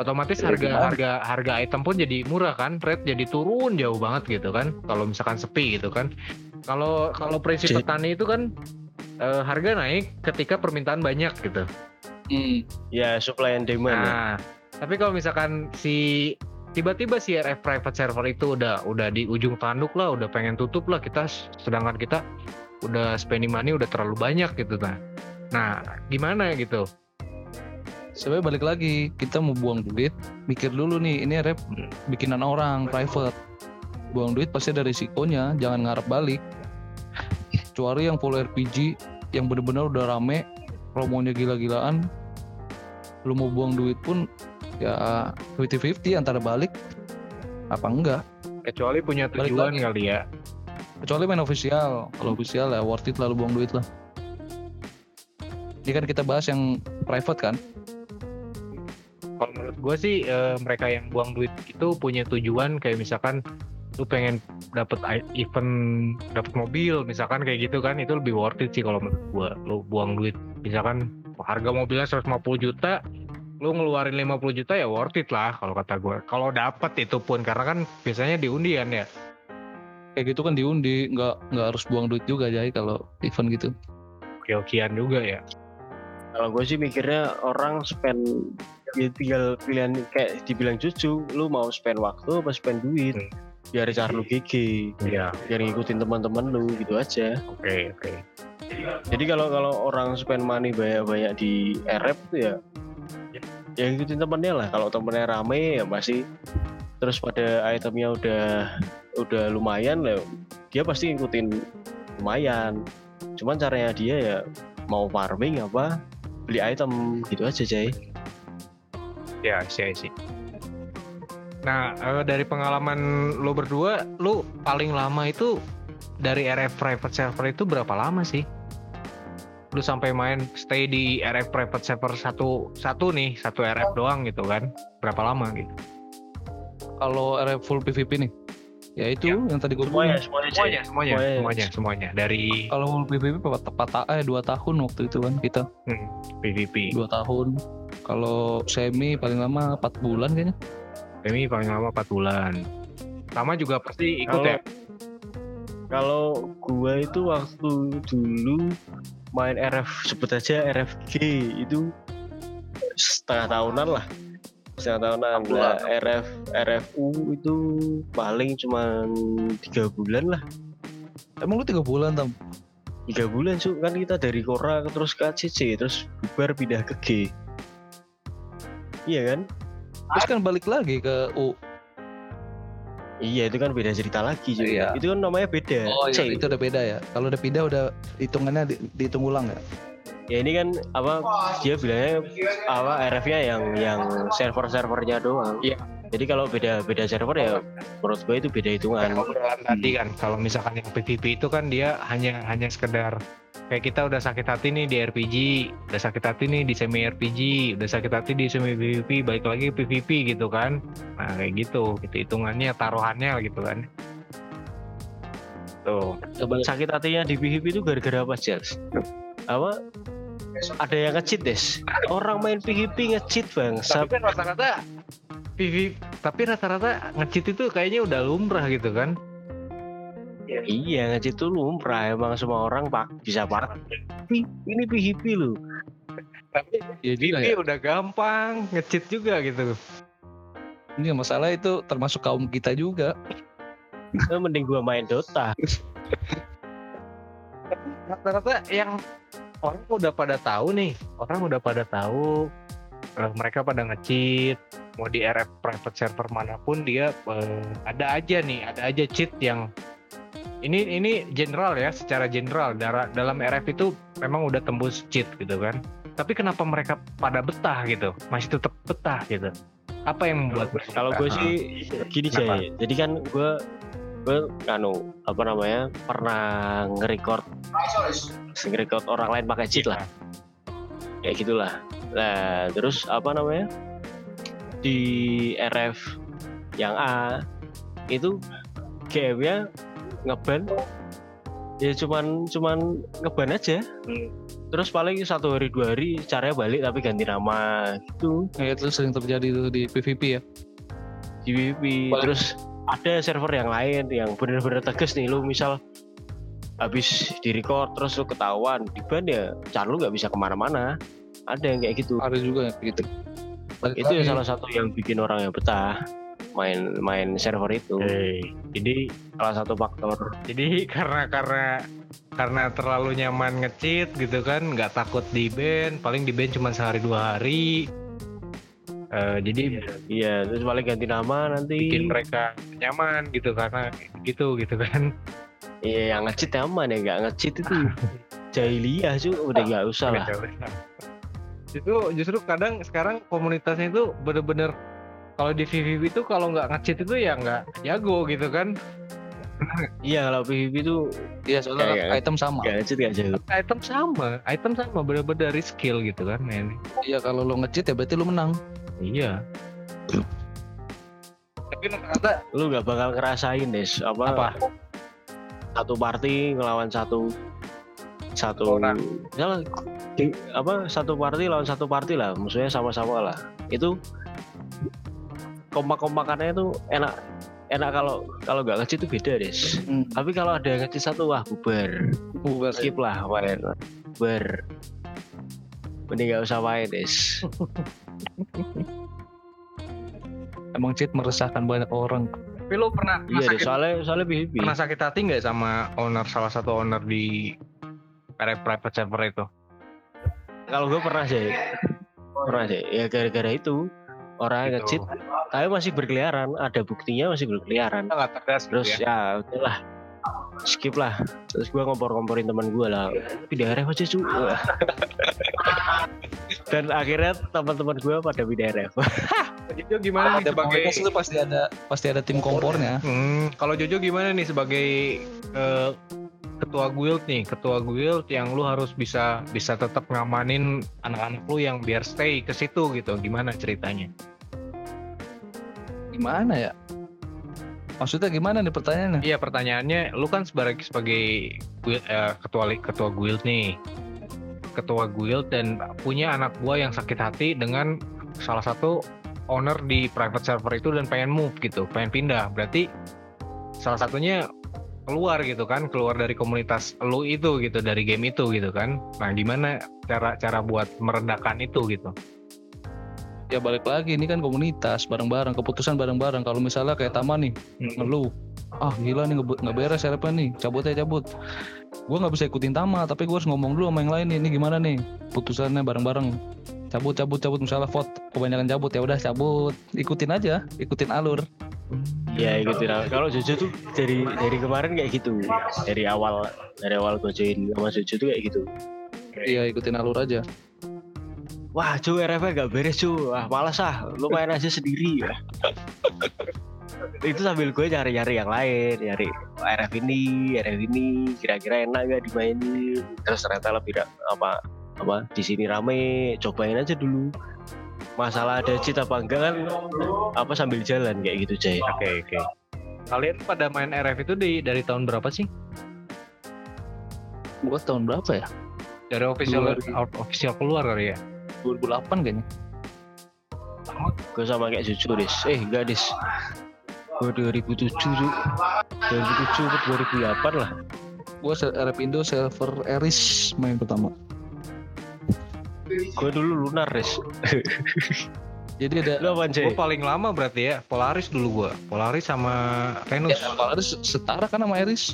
Otomatis Ya, harga harga harga item pun jadi murah kan, rate jadi turun jauh banget gitu kan. Kalau misalkan sepi gitu kan. Kalau kalau prinsip petani itu kan eh, harga naik ketika permintaan banyak gitu. Hmm. Ya supply and demand. ya. Nah, tapi kalau misalkan si tiba-tiba si RF private server itu udah udah di ujung tanduk lah, udah pengen tutup lah kita, sedangkan kita udah spending money udah terlalu banyak gitu nah. Nah, gimana gitu? Sebenarnya balik lagi kita mau buang duit, mikir dulu nih ini rep bikinan orang private. Buang duit pasti ada risikonya, jangan ngarep balik. Kecuali yang full RPG yang bener-bener udah rame, promonya gila-gilaan. Lu mau buang duit pun ya 50-50 antara balik apa enggak. Kecuali punya tujuan kali ya. Kecuali main official. Kalau official ya worth it lah lu buang duit lah. Ini kan kita bahas yang private kan. Gue sih eh, mereka yang buang duit itu punya tujuan kayak misalkan lu pengen dapat event dapat mobil misalkan kayak gitu kan itu lebih worth it sih kalau menurut gua lu buang duit. Misalkan harga mobilnya 150 juta lu ngeluarin 50 juta ya worth it lah kalau kata gua. Kalau dapat itu pun karena kan biasanya di undian ya. Kayak gitu kan diundi, nggak nggak harus buang duit juga jadi kalau event gitu. oke-okean juga ya. Kalau gue sih mikirnya orang spend ya tinggal pilihan kayak dibilang cucu, lu mau spend waktu apa spend duit. Hmm. Biar cara lu GG, iya biar ngikutin teman-teman lu gitu aja. oke oke Jadi kalau kalau orang spend money banyak-banyak di RF tuh ya ya ngikutin temennya lah. Kalau temennya rame ya masih terus pada itemnya udah udah lumayan lah dia pasti ngikutin lumayan. Cuman caranya dia ya mau farming apa beli item gitu aja Jay. Ya sih sih nah eh, dari pengalaman lu berdua lu paling lama itu dari RF private server itu berapa lama sih? Lu sampai main stay di RF private server satu satu nih satu RF doang gitu kan? Berapa lama gitu? Kalau RF full PVP nih, ya itu yang tadi gue Semuanya bilang. semuanya semuanya semuanya Semuanya. semuanya semuanya. Dari Kalau PVP tepat tepat eh dua tahun waktu itu kan kita. PVP dua tahun. Kalau semi paling lama 4 bulan kayaknya. ini paling lama 4 bulan. Sama juga pasti ikut Kalau ya? Kalau gua itu waktu dulu main RF sebut aja RFG itu setengah tahunan lah setengah tahunan lah RF RFU itu paling cuma tiga bulan lah Emang lu tiga bulan tam? tiga bulan su kan kita dari Kora terus ke ACC terus bubar pindah ke G iya kan Terus kan balik lagi ke U. iya itu kan beda cerita lagi cuy. Iya. itu kan namanya beda Oh C. iya, itu udah beda ya. Kalau udah pindah udah hitungannya di, dihitung ulang ya. Ya ini kan apa dia bilangnya apa RF-nya yang yang server-servernya doang. Iya. Jadi kalau beda beda server ya menurut gue itu beda hitungan. Kayak obrolan tadi kan kalau misalkan yang PVP itu kan dia hanya hanya sekedar kayak kita udah sakit hati nih di RPG, udah sakit hati nih di semi RPG, udah sakit hati di semi PVP, balik lagi PVP gitu kan. Nah, kayak gitu, gitu hitungannya taruhannya gitu kan. Tuh. Sakit hatinya di PvP itu gara-gara apa, Jels? Apa? Ada yang nge-cheat, Des. Orang main PvP nge-cheat, Bang. Tapi kan rata-rata PVP, tapi rata-rata nge-cheat itu kayaknya udah lumrah gitu kan. Iya, nge-cheat itu lumrah. Emang semua orang pak bisa pak. Ini PvP loh. Tapi ya gila PVP ya. udah gampang, nge-cheat juga gitu. Ini masalah itu termasuk kaum kita juga. Eh, mending gua main Dota. rata-rata yang orang udah pada tahu nih orang udah pada tahu eh, mereka pada nge-cheat mau di RF private server mana pun dia eh, ada aja nih ada aja cheat yang ini ini general ya secara general dalam RF itu memang udah tembus cheat gitu kan. Tapi kenapa mereka pada betah gitu? Masih tetap betah gitu. Apa yang membuat Kalau gue sih gini Kenapa? Jay. Jadi kan gue gue anu apa namanya pernah nge-record nge-record orang lain pakai cheat lah. Kayak gitulah. Nah, terus apa namanya? Di RF yang A itu game-nya ngeban ya cuman cuman ngeban aja. Hmm. Terus paling satu hari dua hari caranya balik tapi ganti nama gitu. Ya, itu sering terjadi tuh di PVP ya. di PVP terus ada server yang lain yang bener-bener tegas nih lu misal habis di record terus lu ketahuan di ban ya car lu nggak bisa ke mana-mana. Ada yang kayak gitu. Ada juga yang gitu. Balik itu ya salah satu yang bikin orang yang betah main main server itu. Oke. jadi salah satu faktor. jadi karena karena karena terlalu nyaman nge-cheat gitu kan nggak takut di ban paling di ban cuma sehari dua hari Eh, jadi iya terus paling ganti nama nanti. Bikin mereka nyaman gitu karena gitu gitu kan. Iya yang ngecheat aman ya nggak ngecheat itu. Jahiliyah cuy udah nggak usah lah. Itu justru kadang sekarang komunitasnya itu bener-bener kalau di VVV itu kalau nggak nge-cheat itu ya nggak jago gitu kan. Iya kalau PVP itu Iya, soalnya Kayak- item sama. nggak ngecheat nggak jauh item sama. Item sama bener-bener dari skill gitu kan men. Iya, kalau lo nge-cheat ya berarti lo menang. Iya. Tapi rata lu nggak bakal ngerasain des. Apa, apa? Satu party ngelawan satu satu Orang. misalnya di- apa satu party lawan satu party lah. Musuhnya sama-sama lah. Itu kompak-kompakannya itu enak. Enak kalau kalau nggak ngecit itu beda des. Hmm. tapi kalau ada yang ngecit satu wah bubar. Bubar. skip lah main bubar. Mending nggak usah main des Emang cheat meresahkan banyak orang. tapi lo pernah pernah iya sakit, soalnya soalnya PVP pernah sakit hati nggak sama owner salah satu owner di private server itu? Kalau gue pernah sih. Pernah sih. Ya gara-gara itu. Orang yang ngecit tapi masih berkeliaran. Ada buktinya masih berkeliaran. Nggak gitu terus ya. ya udahlah skip lah terus gue ngompor-ngomporin teman gue lah pindah RF aja cu dan akhirnya teman-teman gue pada pindah RF Jojo gimana nih sebagai itu pasti ada pasti ada tim kompornya. Hmm, kalau Jojo gimana nih sebagai eh, ketua guild nih, ketua guild yang lu harus bisa bisa tetap ngamanin anak-anak lu yang biar stay ke situ gitu. Gimana ceritanya? Gimana ya? Maksudnya gimana nih pertanyaannya? Iya pertanyaannya, lu kan sebagai sebagai eh, ketua ketua guild nih, ketua guild dan punya anak gua yang sakit hati dengan salah satu owner di private server itu dan pengen move gitu, pengen pindah. Berarti salah satunya keluar gitu kan, keluar dari komunitas lu itu gitu, dari game itu gitu kan. Nah gimana cara cara buat meredakan itu gitu? Ya balik lagi. Ini kan komunitas bareng-bareng, keputusan bareng-bareng. Kalau misalnya kayak taman nih, ngeluh. Ah gila nih nggak beres RP nih? Cabut aja cabut. Gue nggak bisa ikutin Tama tapi gue harus ngomong dulu sama yang lain nih. Ini gimana nih? Putusannya bareng-bareng. Cabut cabut cabut. Misalnya vote kebanyakan cabut. Ya udah cabut. Ikutin aja ikutin alur. Ya ikutin lah. kalau Jojo tuh dari dari kemarin kayak gitu. Dari awal dari awal gue join sama Jojo tuh kayak gitu. Iya ikutin alur aja wah cu RF gak beres cu. Ah malas ah. Lu main aja sendiri ya? Itu sambil gue nyari-nyari yang lain nyari RF ini RF ini kira-kira enak gak dimainin? Terus ternyata lebih apa apa di sini rame cobain aja dulu. Masalah ada cheat apa enggak kan apa sambil jalan kayak gitu Jay Oke oke. Kalian pada main RF itu di dari tahun berapa sih? gue tahun berapa ya? Dari official official keluar kali ya? 2008 kayaknya. Gue sama kayak Jojo des eh enggak des gue 2007 cu 2007 ke 2008 lah. Gue RP Indo server Eris main pertama. Gue dulu lunar des jadi ada lu apaan Jay? Gue paling lama berarti ya Polaris dulu gua. Polaris sama Venus. ya, Eris setara kan sama Eris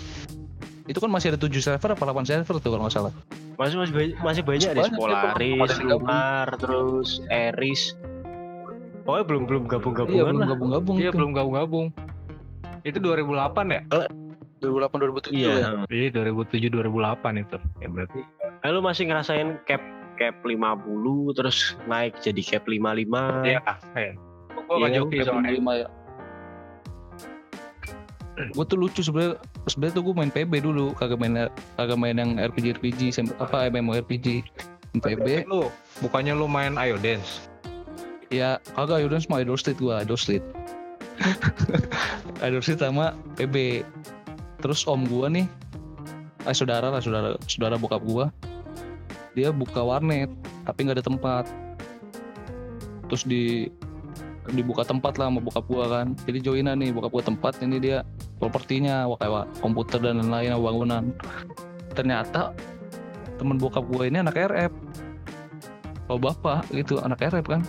Itu kan masih ada 7 server apa 8 server tuh kalau nggak salah. Masih masih banyak, masih banyak banyak, Polaris. Lunar, terus Eris. Pokoknya belum belum Iya gabung-gabungan belum lah. gabung-gabung. Iya belum gabung-gabung. Itu 2008 ya? 2008 2007 Iya. ya. Iya 2007 2008 itu. Ya berarti. Lalu masih ngerasain cap cap 50 terus naik jadi cap 55. Iya. Iya. Gua Iya, nggak joki soalnya. 55 ya. Gue tuh lucu sebenarnya sebenarnya tuh gue main PB dulu kagak main kagak main yang RPG RPG apa MMORPG Main PB Lu? Bukannya lu main Ayo Dance? ya kagak Yaudah semua Idol Street gua Idol Street Idol Street sama PB terus om gua nih eh saudara lah saudara saudara bokap gua dia buka warnet tapi nggak ada tempat. Terus di dibuka tempat lah sama bokap gua kan. Jadi joinan nih bokap gua tempat ini dia propertinya kayak komputer dan lain-lain bangunan. Ternyata temen bokap gua ini anak RF kalau bapak gitu anak RF kan?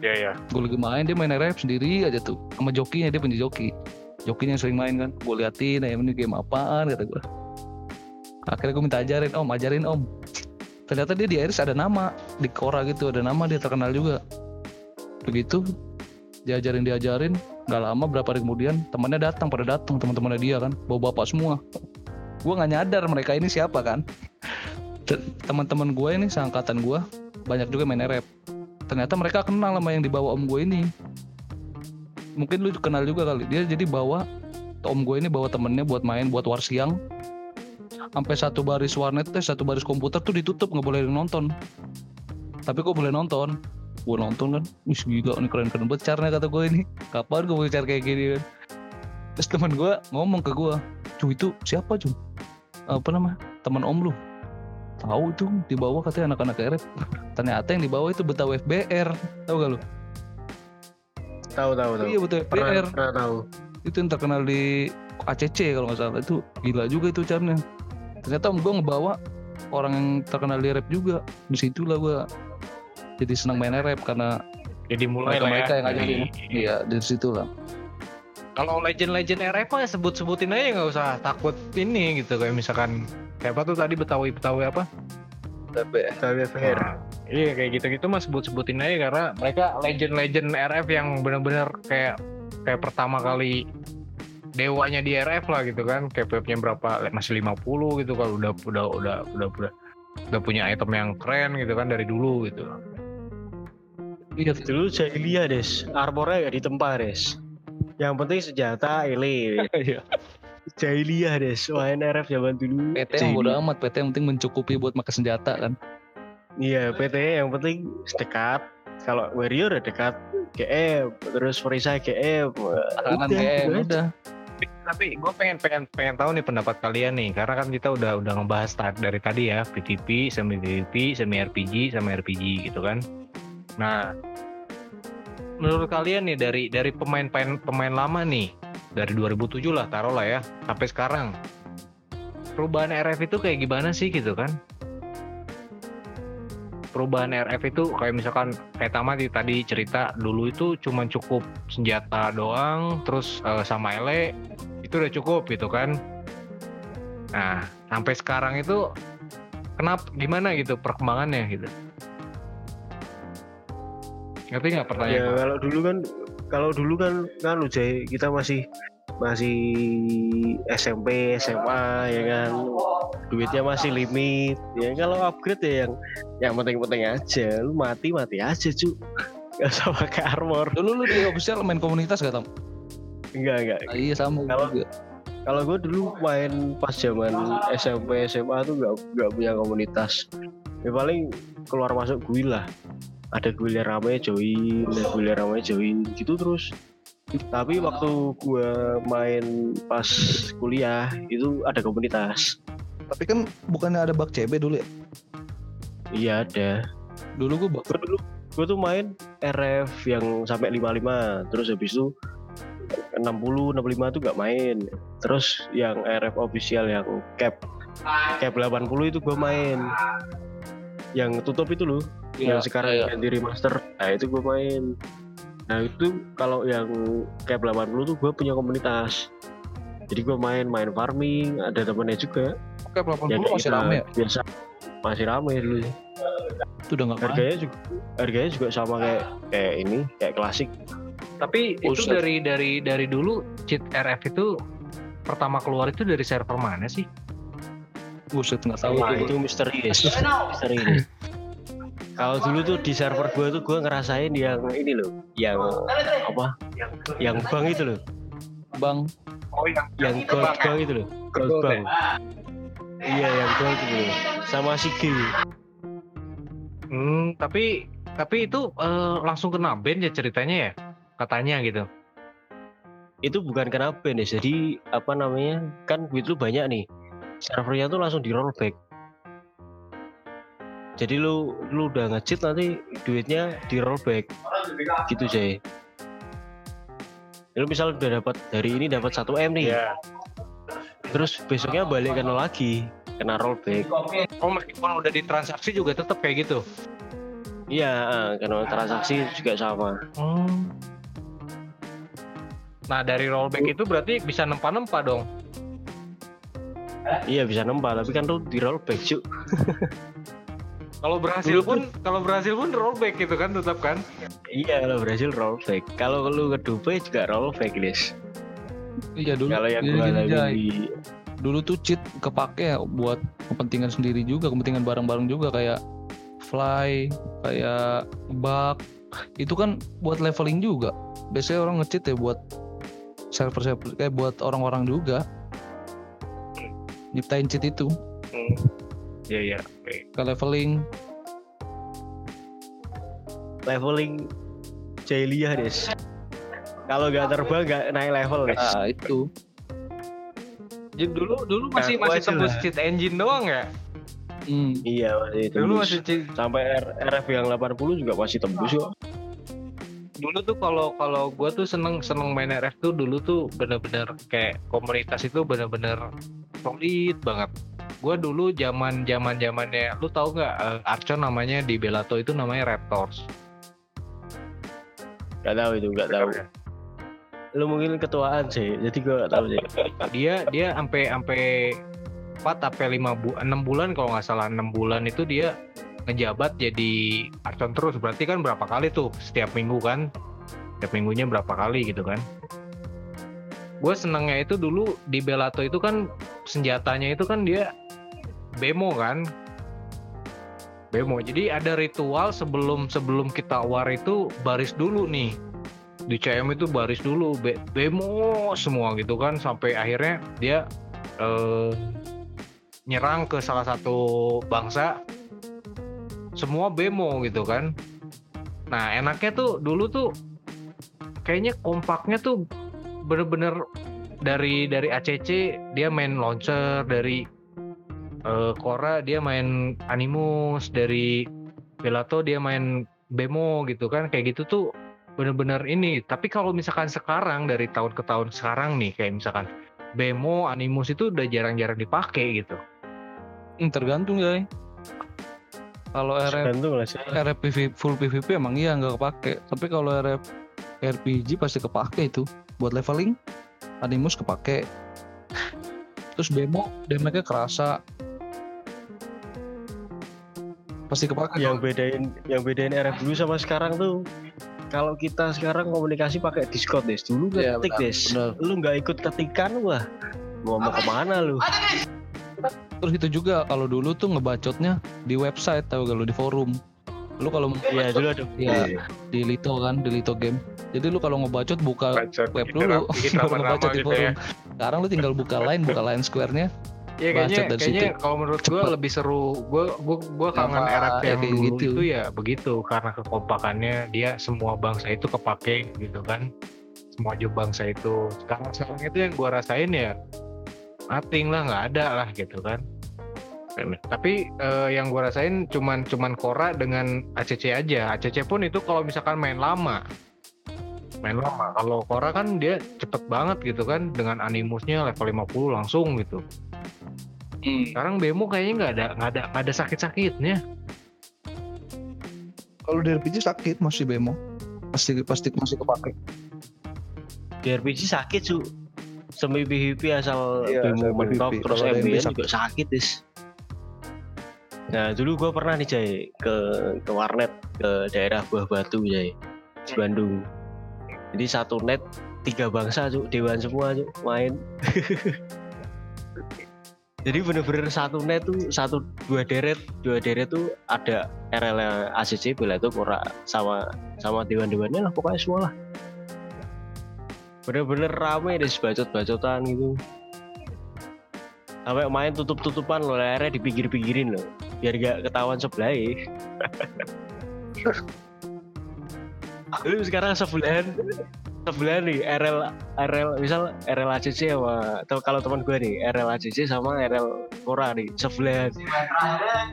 Iya iya. gue lagi main dia main RF sendiri aja tuh. Sama jokinya dia punya joki. Jokinya yang sering main kan. Gue liatin ya ini game apaan? kata gue akhirnya gue minta ajarin om ajarin om. Ternyata dia di Iris ada nama. Di Kora gitu ada nama dia terkenal juga. Begitu diajarin nggak lama berapa hari kemudian temannya datang pada datang teman-temannya dia kan bawa bapak semua. Gue nggak nyadar mereka ini siapa kan. Te- teman-teman gue ini seangkatan gue banyak juga main RF ternyata mereka kenal sama yang dibawa om gue ini. Mungkin lu kenal juga kali dia jadi bawa om gue ini bawa temennya buat main buat war siang. Sampai satu baris warnet teh satu baris komputer tuh ditutup nggak boleh nonton. Tapi kok boleh nonton gue nonton kan wih gila ini keren keren banget caranya kata gue ini. Kapan gue mau cara kayak gini kan? Terus teman gue ngomong ke gue cuy itu siapa cuy apa nama teman om lu. Tahu tuh di bawah katanya anak-anak RF ternyata yang dibawa itu Betawi FBR tahu gak lu? Tahu tahu tahu. iya Betawi Pernah, FBR pernah tahu. itu yang terkenal di ACC kalau nggak salah. Itu gila juga itu caranya ternyata om gue ngebawa orang yang terkenal di rap juga. Di situlah gue jadi senang main rap karena Jadi mulai mereka lah ya. mereka yang ngajarin Dari- iya dari situlah Kalau legend-legend RF mah sebut-sebutin aja nggak usah takut ini gitu kayak misalkan kayak apa tuh tadi Betawi Betawi apa? Betawi FBR. Nah, iya kayak gitu-gitu mah sebut-sebutin aja karena mereka legend-legend RF yang bener-bener kayak kayak pertama kali dewanya di RF lah gitu kan kayak nya berapa masih 50 gitu kalau udah udah udah udah udah udah punya item yang keren gitu kan dari dulu gitu. Iya Dulu jahiliyah des, armornya gak ditempa des. Yang penting senjata ele. Iya. jahiliyah des, main RF zaman dulu. PT yang bodo amat PT yang penting mencukupi buat pakai senjata kan Iya, PT yang penting dekat. Kalau warrior ya dekat GM, terus perisai GM. kanan Udah, GM aja. udah Tapi gue pengen pengen pengen tahu nih pendapat kalian nih karena kan kita udah udah ngebahas dari tadi ya PVP, semi PVP, semi RPG sama RPG gitu kan. Nah, menurut kalian nih dari dari pemain pemain lama nih dari 2007 lah taruh lah ya sampai sekarang perubahan RF itu kayak gimana sih gitu kan? Perubahan RF itu kayak misalkan kayak Tama di- tadi cerita dulu itu cuman cukup senjata doang terus eh, sama ele itu udah cukup gitu kan nah sampai sekarang itu kenapa gimana gitu perkembangannya gitu ngerti nggak Ya pertanyaan kalau dulu kan kalau dulu kan kan Jay, kita masih masih SMP, SMA ya kan. Duitnya masih limit. Ya kalau upgrade ya yang yang penting-penting aja. Lu mati mati aja, cu. Gak usah pakai armor. dulu lu di official main komunitas gak tam Enggak, enggak. Ah, iya sama Kalau- juga. Kalau gue dulu main pas zaman SMP, SMA tuh nggak nggak punya komunitas. Ya paling keluar masuk guild lah. Ada yang rame join, ada yang rame join gitu terus. Tapi waktu gue main pas kuliah itu ada komunitas. tapi kan bukannya ada bak CB dulu ya Iya ada. dulu gua bak Gue dulu gue tuh main RF yang sampai 55 terus habis itu 60 65 tuh gak main. Terus yang RF official yang cap cap 80 itu gue main. Yang tutup itu loh, Iya, yang sekarang iya. ganti remaster. Nah, itu gue main. Nah, itu kalau yang cap 80 tuh gue punya komunitas. jadi gue main main farming ada temennya juga Oke, 80 ya kayak masih kita rame ya? biasa masih rame dulu sih. Itu udah nggak main. harganya juga harganya juga sama kayak kayak ini kayak klasik Tapi itu Buset. dari dari dari dulu cheat RF itu pertama keluar itu dari server mana sih? Buset nggak tahu tuh. itu misteri guys misteri guys kalau dulu tuh di server gue tuh gue ngerasain yang ini loh yang apa? Yang bank itu loh. Bang, Oh yang yang gold bank itu loh gold Gold bank. iya yang gold itu loh sama si G. Hmm, tapi tapi itu eh, langsung kena ban ya ceritanya ya? Katanya gitu. itu bukan kena ban ya jadi apa namanya kan duit lu banyak nih. Servernya tuh langsung di rollback jadi lu lu udah ngecheat nanti duitnya di rollback gitu Jay lu misal udah dapat dari ini dapat 1 m nih Iya. terus besoknya balik kena lagi kena rollback Oh meskipun udah ditransaksi juga tetap kayak gitu. iya karena transaksi juga sama Hmm. Nah dari rollback itu berarti bisa nempa-nempa dong. iya bisa nembak tapi kan lu di rollback cuy Kalau berhasil Dulu pun kalau berhasil pun rollback gitu kan tetap kan. iya kalau berhasil rollback kalau lu ke Dubai juga rollback guys iya dulu. kalau yang Jadi gua di Dulu tuh cheat kepake ya buat kepentingan sendiri juga, kepentingan bareng-bareng juga kayak fly, kayak bug. Itu kan buat leveling juga. Biasanya orang nge-cheat ya buat server-server kayak buat orang-orang juga. Nyiptain cheat itu Iya iya. Oke. Ke leveling. leveling Jailia des kalau nggak terbang nggak naik level guys Nah, itu. Jadi dulu dulu masih Ngaku masih tembus cheat engine doang ya. Hmm. iya masih Dulu tembus masih cheat sampai R- RF yang 80 juga masih tembus kok dulu tuh kalau kalau gue tuh seneng seneng main RF tuh dulu tuh bener-bener kayak komunitas itu bener-bener solid banget gue dulu zaman zaman zamannya lu tahu nggak eh, Archon namanya di Belato itu namanya Raptors? Nggak tahu itu nggak tahu. Lu mungkin ketuaan sih jadi gua nggak tahu sih. Dia dia sampai sampai 4 sampai 5 bu 6 bulan kalau nggak salah. 6 bulan itu dia ngejabat jadi Archon terus. Berarti kan berapa kali tuh? Setiap minggu kan? Setiap minggunya berapa kali gitu kan gue senengnya itu dulu di Belato itu kan senjatanya itu kan dia bemo kan? Bemo. Jadi ada ritual sebelum sebelum kita war itu baris dulu nih. Di CM itu baris dulu be- bemo semua gitu kan sampai akhirnya dia eh, nyerang ke salah satu bangsa. Semua bemo gitu kan. Nah enaknya tuh dulu tuh kayaknya kompaknya tuh bener-bener dari dari ACC dia main launcher dari eh, Korra dia main Animus dari Belato dia main Bemo gitu kan kayak gitu tuh bener-bener ini tapi kalau misalkan sekarang dari tahun ke tahun sekarang nih kayak misalkan Bemo Animus itu udah jarang-jarang dipakai gitu Hmm, tergantung ya. Kalau RF tergantung lah sih RF PV, full PVP emang iya nggak kepake. Tapi kalau RF RPG pasti kepake itu buat leveling. Animus kepake. Terus demo, damage-nya kerasa. Pasti kepake. yang bedain yang bedain RF dulu sama sekarang tuh kalau kita sekarang komunikasi pakai Discord des dulu Iya, ketik benar, des benar. lu nggak ikut ketikan wah mau mau ke mana lu Terus itu juga kalau dulu tuh ngebacotnya di website tahu gak lu di forum. Lu kalau iya dulu ada Iya. di Lito kan, di Lito game. Jadi lu kalau ngebacot buka web dulu, baru ngebacot di forum. Sekarang lu tinggal buka line, buka line square-nya. Ya kayaknya, Bacot dari kayaknya situ. kalau menurut gue lebih seru. Gue gue gue kangen RF ya yang kayak dulu gitu. itu ya begitu karena kekompakannya dia semua bangsa itu kepake gitu kan. Semua juga bangsa itu. Sekarang sekarang itu yang gue rasain ya nothing lah nggak ada lah gitu kan. Tapi eh, yang gue rasain cuman cuman Kora dengan ACC aja. ACC pun itu kalau misalkan main lama main lama. Kalau Kora kan dia cepet banget gitu kan dengan animusnya level 50 langsung gitu. Sekarang Bemo kayaknya nggak ada nggak ada nggak ada sakit-sakitnya. Kalau di RPG sakit masih bemo. Pasti pasti masih kepake. di RPG sakit su semi PVP asal Iya, demo asal mentok terus MBN juga sakit is nah dulu gue pernah nih Jay ke ke warnet ke daerah Buah Batu Jay di Bandung. Jadi satu net tiga bangsa cuk dewan semua cuk main. Jadi bener-bener satu net tuh satu dua deret dua deret tuh ada RL ACC bela itu ora sama sama dewan-dewannya lah pokoknya semua lah. Bener-bener rame deh bacot-bacotan gitu. Sampai main tutup-tutupan loh akhirnya dipinggir-pinggirin loh biar gak ketahuan sebelah lu sekarang sebelahan sebelahan nih RL RL misal RL ACC sama atau kalau teman gue nih RL ACC sama RL Kora nih sebelahan.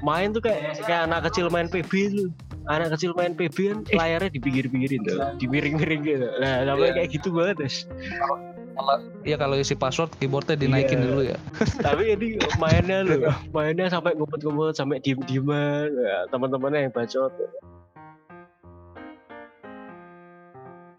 Main tuh kayak kayak anak kecil main PB lu anak kecil main PB kan layarnya dipinggir-pinggirin tuh dimiring-miring gitu. Nah sampai Iya. kayak gitu banget Iya kalau isi password keyboardnya dinaikin Iya. dulu ya. tapi ini mainnya lu mainnya sampai ngumpet-ngumpet sampai diem-dieman ya, teman-temannya yang bacot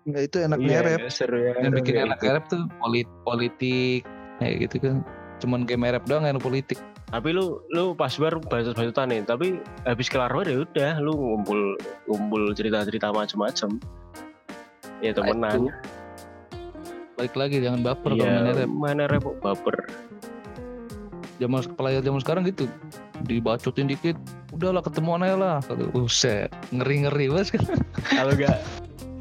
Enggak itu enak Iya, ngerep. seru ya Yang bikin kayak enak ngerep tuh polit politik kayak gitu kan. Cuman game ngerep doang enak politik. tapi lu lu pas bar bacot-bacotan nih tapi habis kelar ya udah lu ngumpul ngumpul cerita-cerita macam-macam ya temenan itu. Balik lagi jangan baper kalau iya ngerep. mana repot baper Zaman player zaman sekarang gitu. Dibacotin dikit, udahlah ketemuan aja lah. Kalau buset, ngeri-ngeri banget kan. kalau gak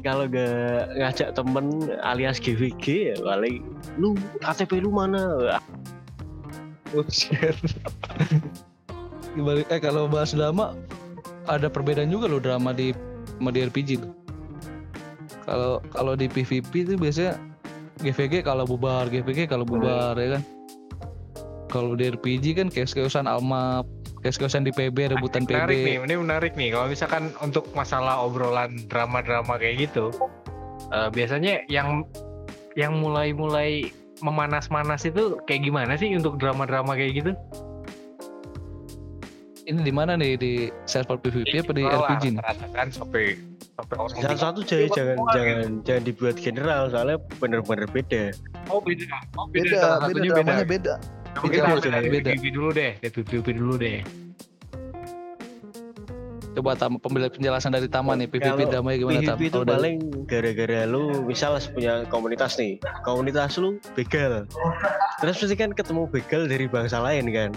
kalau gak ngajak temen alias GVG ya paling lu KTP lu mana. Dibalik- eh kalau bahas drama ada perbedaan juga loh drama di sama di RPG. Kalau kalau di PVP itu biasanya GVG kalau bubar, GVG kalau bubar ya kan. Kalau di RPG kan kayak-kayasan almap, kayak-kayasan di PB rebutan menarik nih PB. ini menarik nih kalau misalkan untuk masalah obrolan drama-drama kayak gitu eh, biasanya yang yang mulai-mulai memanas-manas itu kayak gimana sih untuk drama-drama kayak gitu Ini di mana nih di server PVP apa di RPG nih? rata-rata kan sampai sampai orang satu jadi jangan jangan jangan dibuat general soalnya bener-bener beda. oh beda oh beda, Beda, beda beda. Beda, kita beda, dari beda. PVP dulu deh dari PVP dulu deh Coba tam penjelasan dari Taman nih PVP dramanya gimana Tam? PVP itu paling gara-gara lu misal punya komunitas nih, komunitas lu begal. Terus pasti kan ketemu begal dari bangsa lain kan.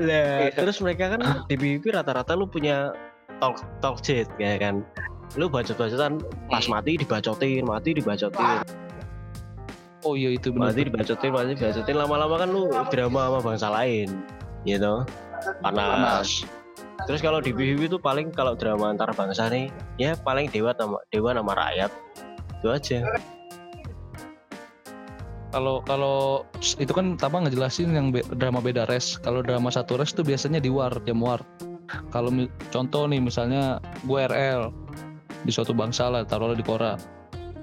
Lah, Iya. terus mereka kan di PVP rata-rata lu punya talk talk chat ya kan. Lu bacot-bacotan pas mati dibacotin, mati dibacotin, Oh iya itu benar. mati dibacotin, mati dibacotin lama-lama kan lu drama sama bangsa lain. Gitu. Panas. Terus kalau di PVP itu paling kalau drama antar bangsa nih, ya paling dewa sama dewa nama rakyat. Itu aja. Kalau kalau itu kan Tama ngejelasin yang be- drama beda res. Kalau drama satu res tuh biasanya di war, jam war. Kalau contoh nih misalnya gue RL di suatu bangsa lah, taruhlah di Kora.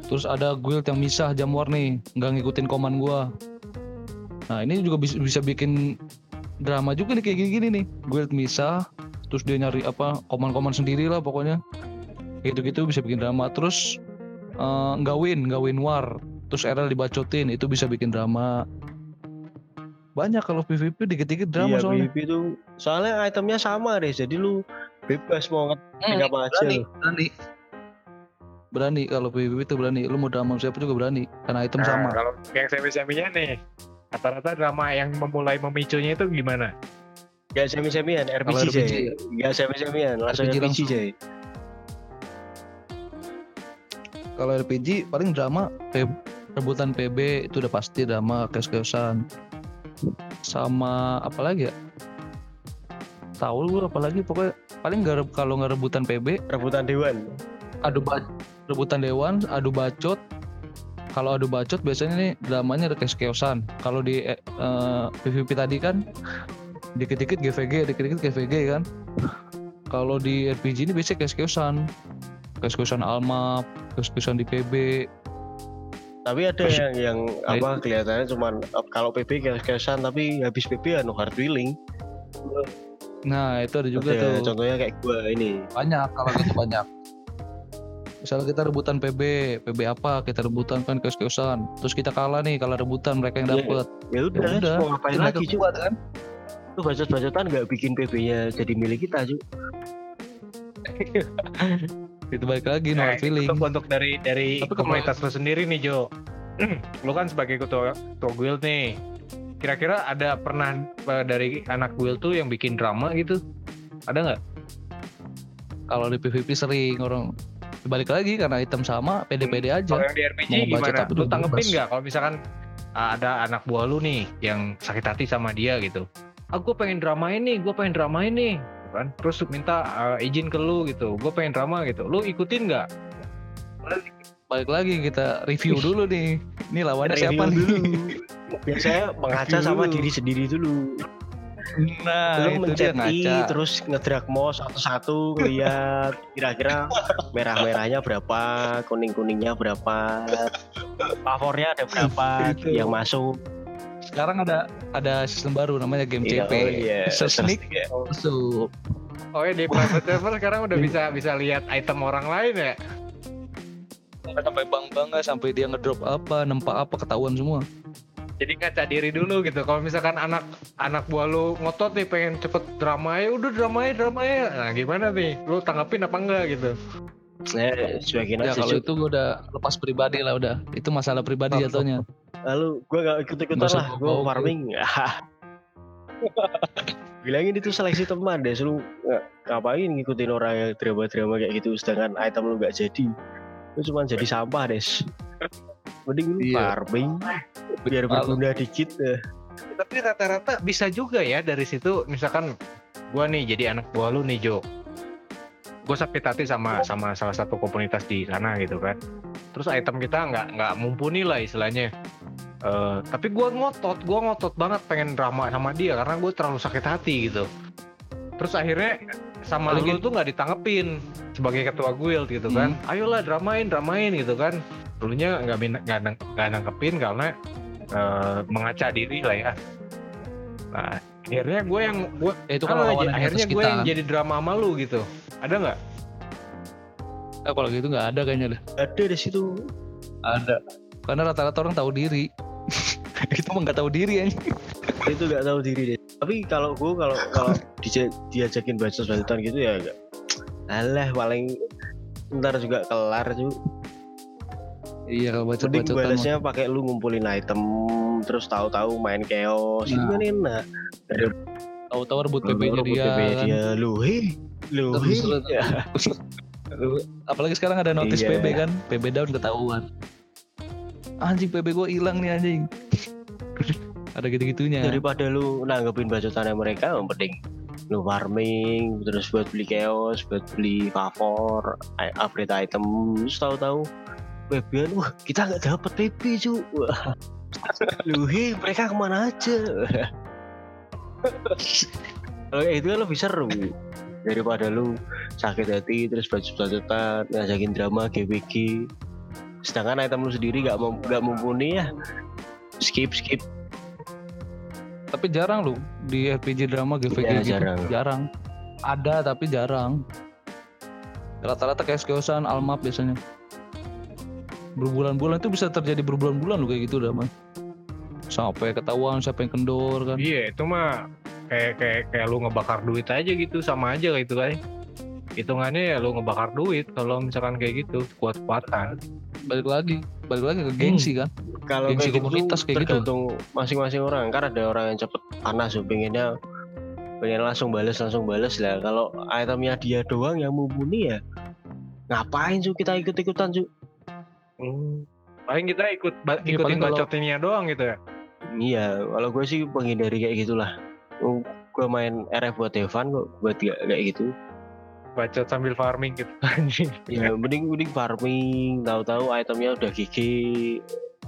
Terus ada guild yang misah jam war nih, nggak ngikutin koman gua. Nah ini juga bisa, bisa bikin drama juga nih kayak gini-gini nih. Guild misah, terus dia nyari apa koman-koman sendiri lah pokoknya. Gitu-gitu bisa bikin drama. Terus eh, nggak win, nggak win war terus RL dibacotin itu bisa bikin drama banyak kalau PVP dikit-dikit drama iya, soalnya PVP itu soalnya itemnya sama deh. Jadi lu bebas mau ngetik Hmm, apa aja. berani berani berani kalau PVP itu berani lu mau drama siapa juga berani karena item Nah, sama kalau yang semi-seminya nih rata-rata drama yang memulai memicunya itu gimana Gak semi-semian, RPG RPG Jay. Gak semi-semian, langsung RPG RPG langsung. Jay. kalau RPG paling drama rebutan PB itu udah pasti drama keos-keosan sama apa lagi ya? Tahu lu apa lagi pokoknya paling nggak kalau nggak rebutan PB Rebutan dewan. adu ba- rebutan dewan adu bacot. Kalau adu bacot biasanya nih dramanya ada keos-keosan kalau di eh, eh, PVP tadi kan dikit-dikit GVG dikit-dikit GVG kan. Kalau di RPG ini biasanya keos-keosan keos-keosan Almap keos-keosan di PB Tapi ada yang yang Nah, apa kelihatannya cuman eh, kalau PB kesan tapi habis PB anu hard wheeling. nah itu ada juga Ada, tuh. Contohnya kayak gua ini. banyak kalau gitu banyak. Misalnya kita rebutan PB PB apa kita rebutan kan kios-kiosan terus kita kalah nih kalau rebutan mereka yang Iya. dapet. Ya udah, Ya udah, mau ngapain Itu lagi kuat kan? Lu bacot-bacotan nggak bikin PB-nya jadi milik kita cuy itu balik lagi Nah, feeling untuk untuk dari dari Tapi kalau- komunitas lu sendiri nih Jo. Lu kan sebagai ketua ketua guild nih. Kira-kira ada pernah eh, dari anak guild tuh yang bikin drama gitu? Ada nggak? Kalau di PVP sering orang balik lagi karena item sama pede-pede aja. Kalau yang di RPG Mau baca gimana? lu udah tanggepin nggak? Kalau misalkan ah, ada anak buah lu nih yang sakit hati sama dia gitu. Aku pengen dramain nih gue pengen dramain nih kan. Terus minta eh, izin ke lu gitu. Gue pengen drama gitu. Lu ikutin nggak? Balik lagi kita review dulu nih. Ini lawannya siapa Review nih? Dulu. biasanya mengaca Review sama dulu. diri sendiri dulu. Nah lu itu dia mencet I ngaca. terus ngedrak mouse satu-satu ngeliat kira-kira merah-merahnya berapa kuning-kuningnya berapa favornya ada berapa yang masuk sekarang ada ada sistem baru namanya game Iya, CP oh iya. sneak masuk. Oh ya di private server sekarang udah bisa bisa lihat item orang lain ya? Sampai bang bangga sampai dia ngedrop apa nempak apa ketahuan semua. Jadi ngaca diri dulu gitu. Kalau misalkan anak anak buah lu ngotot nih pengen cepet drama ya udah drama ya drama ya nah gimana nih? Lu tanggapin apa enggak gitu? Nah, sebagian ya aja kalau itu gue udah lepas pribadi lah udah. Itu masalah pribadi jatuhnya lalu gue gak ikut-ikutan lah gue farming. bilangin itu seleksi teman deh lu nggak- ngapain ngikutin orang yang drama-drama kayak gitu sedangkan item lu gak jadi. Lu cuma jadi sampah des. Mending lu Iya. farming biar berguna dikit eh. tapi rata-rata bisa juga ya dari situ misalkan gua nih jadi anak buah lu nih Jo. Gue sakit hati sama sama salah satu komunitas di sana gitu kan. Terus item kita nggak nggak mumpuni lah istilahnya Eh, tapi gua ngotot gua ngotot banget pengen drama sama dia karena gue terlalu sakit hati gitu. Terus akhirnya sama Paling lu tuh nggak ditanggepin sebagai ketua guild gitu kan. Ayolah dramain dramain gitu kan. Dulunya nggak nggak nang- nggak nangkepin karena eh, mengaca diri lah ya. Nah akhirnya gue yang gue ya itu kan lawan j- akhirnya gue kita. yang jadi drama sama lu gitu. Ada nggak? Eh, kalau gitu nggak ada kayaknya deh. Ada di situ. Ada. Karena rata-rata orang tahu diri itu mah nggak tahu diri ya itu gak tahu diri deh. Tapi kalau gue kalau kalau diajakin baca bacotan gitu ya gak alah paling ntar juga kelar cuy iya kalau baca mending baca balasnya pakai lu ngumpulin item terus tahu-tahu main chaos. Itu Nah. kan enak. Tahu-tahu rebut rebut dia, PB kan. dia lu hei lu hei Ya, apalagi sekarang ada notice Iya. PB kan. PB down ketahuan anjing PB gue hilang nih anjing. Ada gitu-gitunya. Daripada lu nanggepin bacotannya mereka mending lu farming terus buat beli chaos buat beli favor upgrade item terus tahu-tahu PB wah kita nggak dapet PB cu. Lu hei mereka ke mana aja? Kalau gitu kan lebih seru. Daripada lu sakit hati terus bacot-bacotan ngajakin drama GWG sedangkan item lu sendiri nggak mem- nggak mumpuni ya. Skip skip. Tapi jarang loh di RPG drama GVG Iya, gitu. jarang. jarang. Ada tapi jarang. Rata-rata kayak skiosan almap biasanya. Berbulan-bulan itu bisa terjadi berbulan-bulan loh kayak gitu udah mah sampai ketahuan siapa yang kendor kan. Iya itu mah kayak kayak kayak lu ngebakar duit aja gitu sama aja kayak itu kan hitungannya ya lu ngebakar duit kalau misalkan kayak gitu kuat-kuatan. Balik lagi balik lagi ke gengsi kan? Kalau Gengsi kayak gitu komunitas kayak gitu. tergantung masing-masing orang. Kan ada orang yang cepet panas tuh pengennya pengen langsung balas langsung balas lah. Kalau itemnya dia doang yang mumpuni ya ngapain cu kita ikut ikutan cu paling kita ikut ba- Iya, ikutin bacotinnya doang gitu ya? Iya kalau gue sih menghindari kayak gitulah. Gue main RF buat Evan kok buat gak kayak gitu bacot sambil farming gitu. Anjing. Ya mending mending farming. Tahu-tahu itemnya udah gigi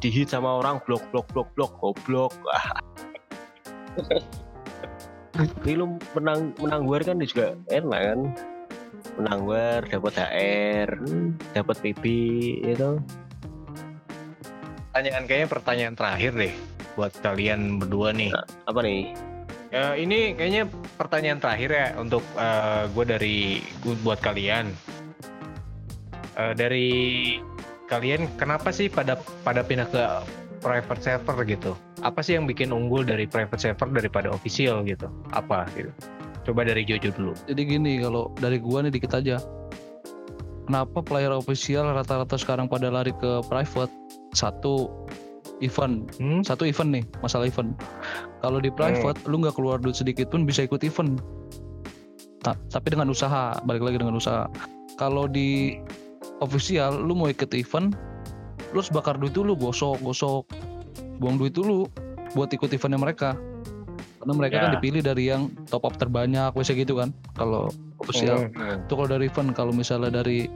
dihit sama orang blok blok blok blok goblok. Ini lu menang menang war kan juga enak kan? Menang war dapat HR dapat PB itu pertanyaan kayaknya pertanyaan terakhir deh buat kalian berdua nih. Apa nih Ya, ini kayaknya pertanyaan terakhir ya untuk gue dari buat kalian. eh, dari kalian kenapa sih pada pada pindah ke private server gitu? Apa sih yang bikin unggul dari private server daripada official gitu? Apa gitu? Coba dari Jojo dulu. Jadi gini kalau dari gua nih dikit aja. Kenapa player official rata-rata sekarang pada lari ke private? Satu event, Hmm? satu event nih, masalah event. Kalau di private lu nggak keluar duit sedikit pun bisa ikut event. Ta- tapi dengan usaha, balik lagi dengan usaha. Kalau di official lu mau ikut event, lu harus bakar duit dulu, gosok, gosok, buang duit dulu buat ikut eventnya mereka. Karena mereka kan Ya. dipilih dari yang top up terbanyak, biasa gitu kan. Kalau official Hmm. itu kalau dari event kalau misalnya dari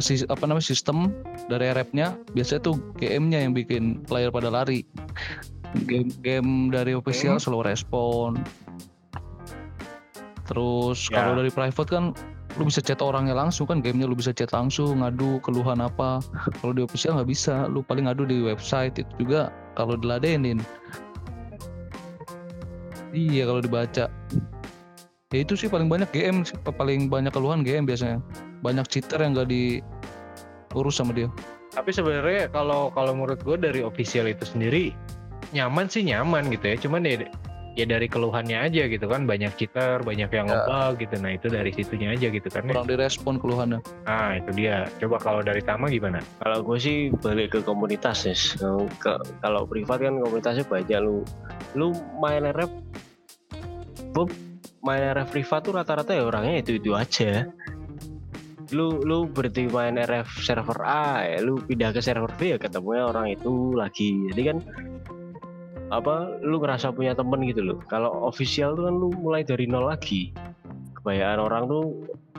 sis- apa namanya sistem dari rep-nya biasanya tuh GM-nya yang bikin player pada lari. Game game dari official Hmm. slow respon terus Ya. kalau dari private kan lu bisa chat orangnya langsung kan gamenya lu bisa chat langsung ngadu keluhan apa. Kalau di official nggak bisa lu paling ngadu di website. Itu juga kalau diladenin. Iya kalau dibaca. Ya itu sih paling banyak GM sih, paling banyak keluhan GM biasanya. Banyak cheater yang nggak diurus sama dia Tapi sebenarnya kalau kalau menurut gue dari official itu sendiri nyaman sih nyaman gitu ya. Cuman ya ya dari keluhannya aja gitu kan banyak cheater, banyak yang Ya. ngebug gitu. Nah itu dari situnya aja gitu kan. ya. kurang direspon keluhannya Nah itu dia. Coba kalau dari Tama gimana? Kalau gue sih balik ke komunitas Nis. Kalau ke- kalau privat kan komunitasnya banyak lu. Lu main Bob, main RF privat tuh rata-rata ya orangnya itu itu aja. Lu lu berarti main RF server A, ya, lu pindah ke server B ya ketemunya orang itu lagi. Jadi kan apa lu ngerasa punya temen gitu loh. Kalau official tuh kan lu mulai dari nol lagi. Kebanyakan orang tuh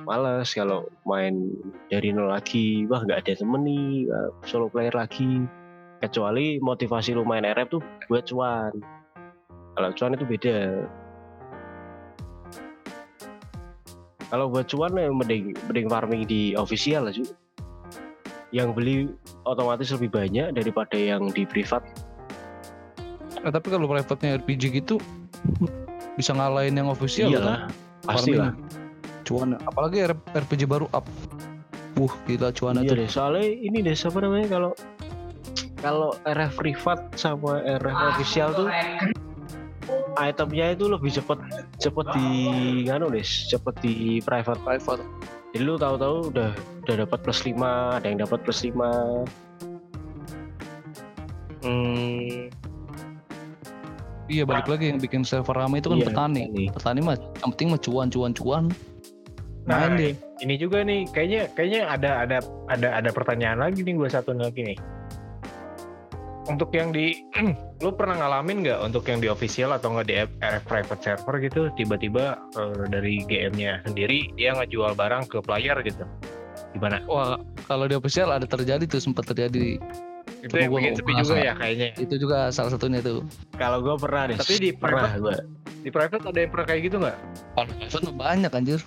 males kalau main dari nol lagi wah nggak ada temen nih solo player lagi kecuali motivasi lu main RF tuh buat cuan kalau cuan itu beda kalau buat cuan ya mending mending farming di official cu yang beli otomatis lebih banyak daripada yang di privat. Eh, tapi kalau private-nya RPG gitu bisa ngalahin yang official iyalah pasti lah cuan apalagi RPG baru up. Wuh gila cuan iya deh soalnya ini deh siapa namanya kalau kalau RF privat sama RF official tuh itemnya itu lebih cepet cepet di nganu deh cepet di private. Private. Jadi lu tahu-tahu udah udah dapat plus 5 ada yang dapat plus 5 Hmm, iya balik lagi yang bikin server ramai itu kan Iya, petani. petani. petani mah yang penting mah cuan cuan cuan. Nah, main deh ini juga nih kayaknya kayaknya ada ada ada ada pertanyaan lagi nih gue satu lagi nih. Untuk yang di lu pernah ngalamin nggak untuk yang di official atau nggak di RF private server gitu tiba-tiba eh, dari GM-nya sendiri dia ngejual barang ke player gitu. Gimana? wah kalau di official ada terjadi tuh sempat terjadi Itu Cuma yang gua bikin sepi juga ya kayaknya. itu juga salah satunya tuh kalau gua pernah deh Tapi di pernah private gua di private ada yang pernah kayak gitu nggak? kalau private banyak anjir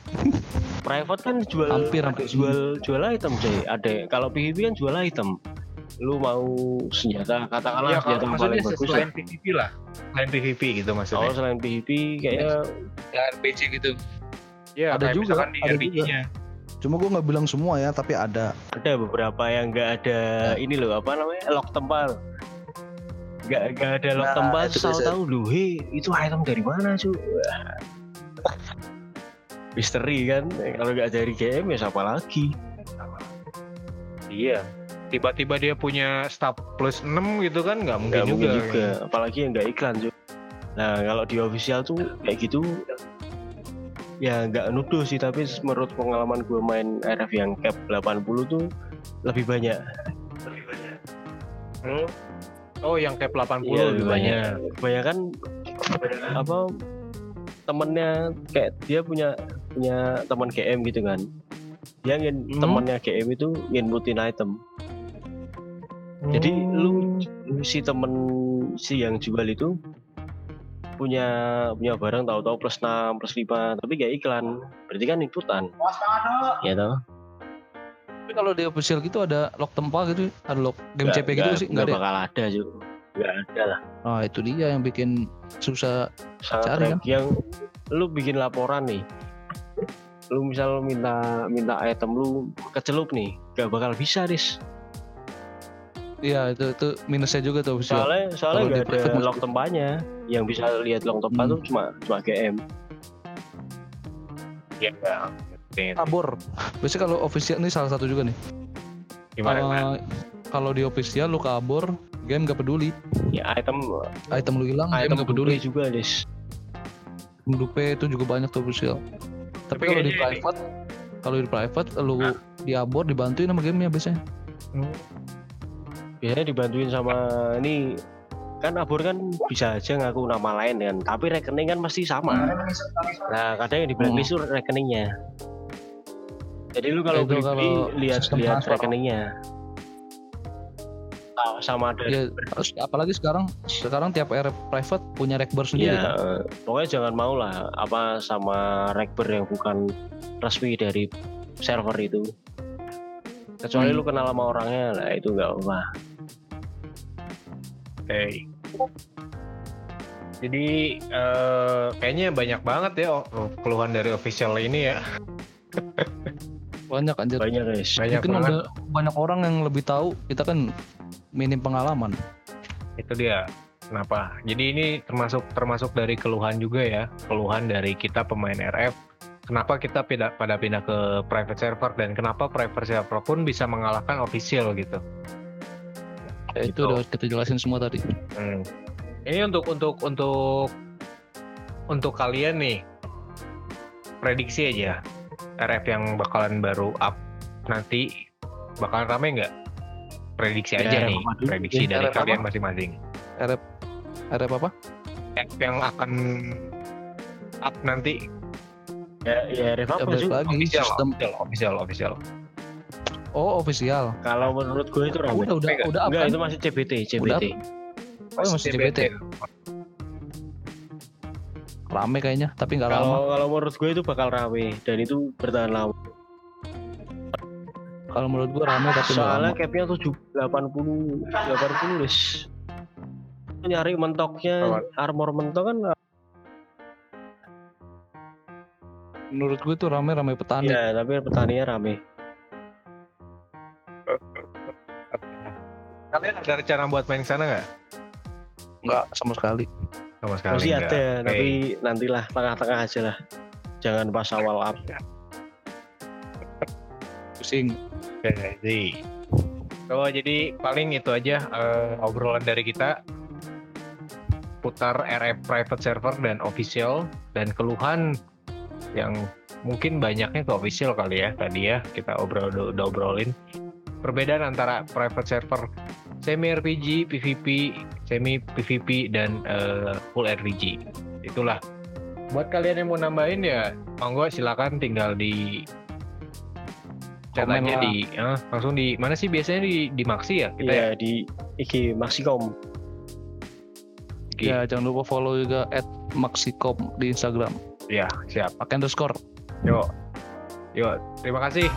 private kan jual Hampir, hampir jual jual item Jay ada kalau PvP kan jual item lu mau senjata katakanlah Iya, senjata yang paling bagus selain lah. PVP lah. Selain PVP gitu Oh maksudnya. selain PvP kayaknya ya RPG gitu Iya, ada juga, misalkan di ada RPG-nya. Cuma gue nggak bilang semua ya, tapi ada. ada beberapa yang nggak ada ini loh apa namanya lock tempal nggak nggak ada lock Nah, tempal itu tahu tahu lu he itu item dari mana cu misteri kan kalau nggak dari GM ya siapa lagi Iya. Tiba-tiba dia punya staff plus 6 gitu kan nggak mungkin juga. mungkin juga apalagi yang nggak iklan cu nah kalau di official tuh kayak gitu ya nggak nuduh sih tapi menurut pengalaman gue main RF yang cap 80 tuh lebih banyak Hmm. Oh, yang cap 80 Iya, lebih banyak. kebanyakan apa temennya kayak dia punya punya teman GM gitu kan dia ngin Hmm. temannya GM itu nginputin item jadi lu si temen si yang jual itu punya punya barang tahu-tahu plus 6 plus 5 tapi gak iklan. Berarti kan inputan ya tau tapi kalau di official gitu ada lock tempat gitu ada lock game Nggak- CP gitu nggak- sih? Nggak ya? bakal ada juga nggak ada lah. Nah itu dia yang bikin susah sangat Cari, rare. yang lu bikin laporan nih. Lu misal minta minta item lu kecelup nih. Gak bakal bisa dis Iya itu itu minusnya juga tuh official. soalnya soalnya Kalau di nggak ada mesti- tempatnya yang bisa lihat log tempat Hmm. tuh cuma cuma GM ya enggak Kabur. Biasanya kalau official ini salah satu juga nih. gimana Kalau gimana? kalau di official lu kabur, game gak peduli. ya item Item lu hilang, game item gak peduli. juga dis Dupe itu juga banyak tuh official. Tapi Tapi kalau di private, kalau di private lu Ah. di abor dibantuin sama gamenya biasanya. Biasanya dibantuin sama ini kan abur kan bisa aja ngaku nama lain kan tapi rekening kan pasti sama nah kadang yang di blacklist tuh rekeningnya jadi lu kalau Hmm. Beli beli kalau lihat lihat rekeningnya Ah, sama ada Ya, terus apalagi sekarang sekarang tiap area private punya rekber sendiri. ya kan? pokoknya jangan mau lah apa sama rekber yang bukan resmi dari server itu kecuali Hmm. lu kenal sama orangnya lah itu nggak apa Oke. Jadi eh, kayaknya banyak banget ya oh, keluhan dari official ini ya. Banyak anjir. banyak guys Banyak Mungkin banget. udah banyak orang yang lebih tahu, kita kan minim pengalaman. Itu dia. Kenapa? Jadi ini termasuk termasuk dari keluhan juga ya, keluhan dari kita pemain RF. Kenapa kita pindah, pada pindah ke private server dan kenapa private server pun bisa mengalahkan official gitu. Ya, itu Gitu. udah kita jelasin semua tadi. Hmm. Ini untuk untuk untuk untuk kalian nih prediksi aja RF yang bakalan baru up nanti bakalan rame nggak? Prediksi Ya, aja RF nih, apa prediksi Ya, dari RF kalian masing-masing. RF RF apa? RF yang akan up nanti ya ya Ya, sih lagi official, sistem. official, official, official. Oh official. kalau menurut gue itu rame Udah udah Enggak, udah apa? enggak itu masih CBT Udah CBT Oh masih CBT. Rame kayaknya, tapi nggak lama. kalau kalau menurut gue itu bakal rame dan itu bertahan lama Kalau menurut gua rame tapi nggak soalnya lama. capnya tujuh delapan puluh delapan puluh nyari mentoknya armor mentok kan Menurut gue tuh rame rame petani. ya tapi petaninya rame Kalian ada rencana buat main ke sana nggak? Nggak sama sekali. Sama sekali masih ada Oke. tapi nantilah tengah-tengah aja lah jangan pas awal up Pusing. Oke, jadi so, jadi paling itu aja eh, obrolan dari kita putar RF private server dan official dan keluhan yang mungkin banyaknya ke official kali ya tadi ya kita obrol udah, udah obrolin perbedaan antara private server semi RPG, PvP, semi PvP dan eh, full RPG. Itulah. Buat kalian yang mau nambahin ya monggo silakan tinggal di chat aja di eh, langsung di mana sih biasanya di di Maxi ya kita ya? ya di IG Maxikom Oke. Ya jangan lupa follow juga at Maxicom di Instagram. Ya, siap. Pakai underscore. Yuk. Yuk, terima kasih.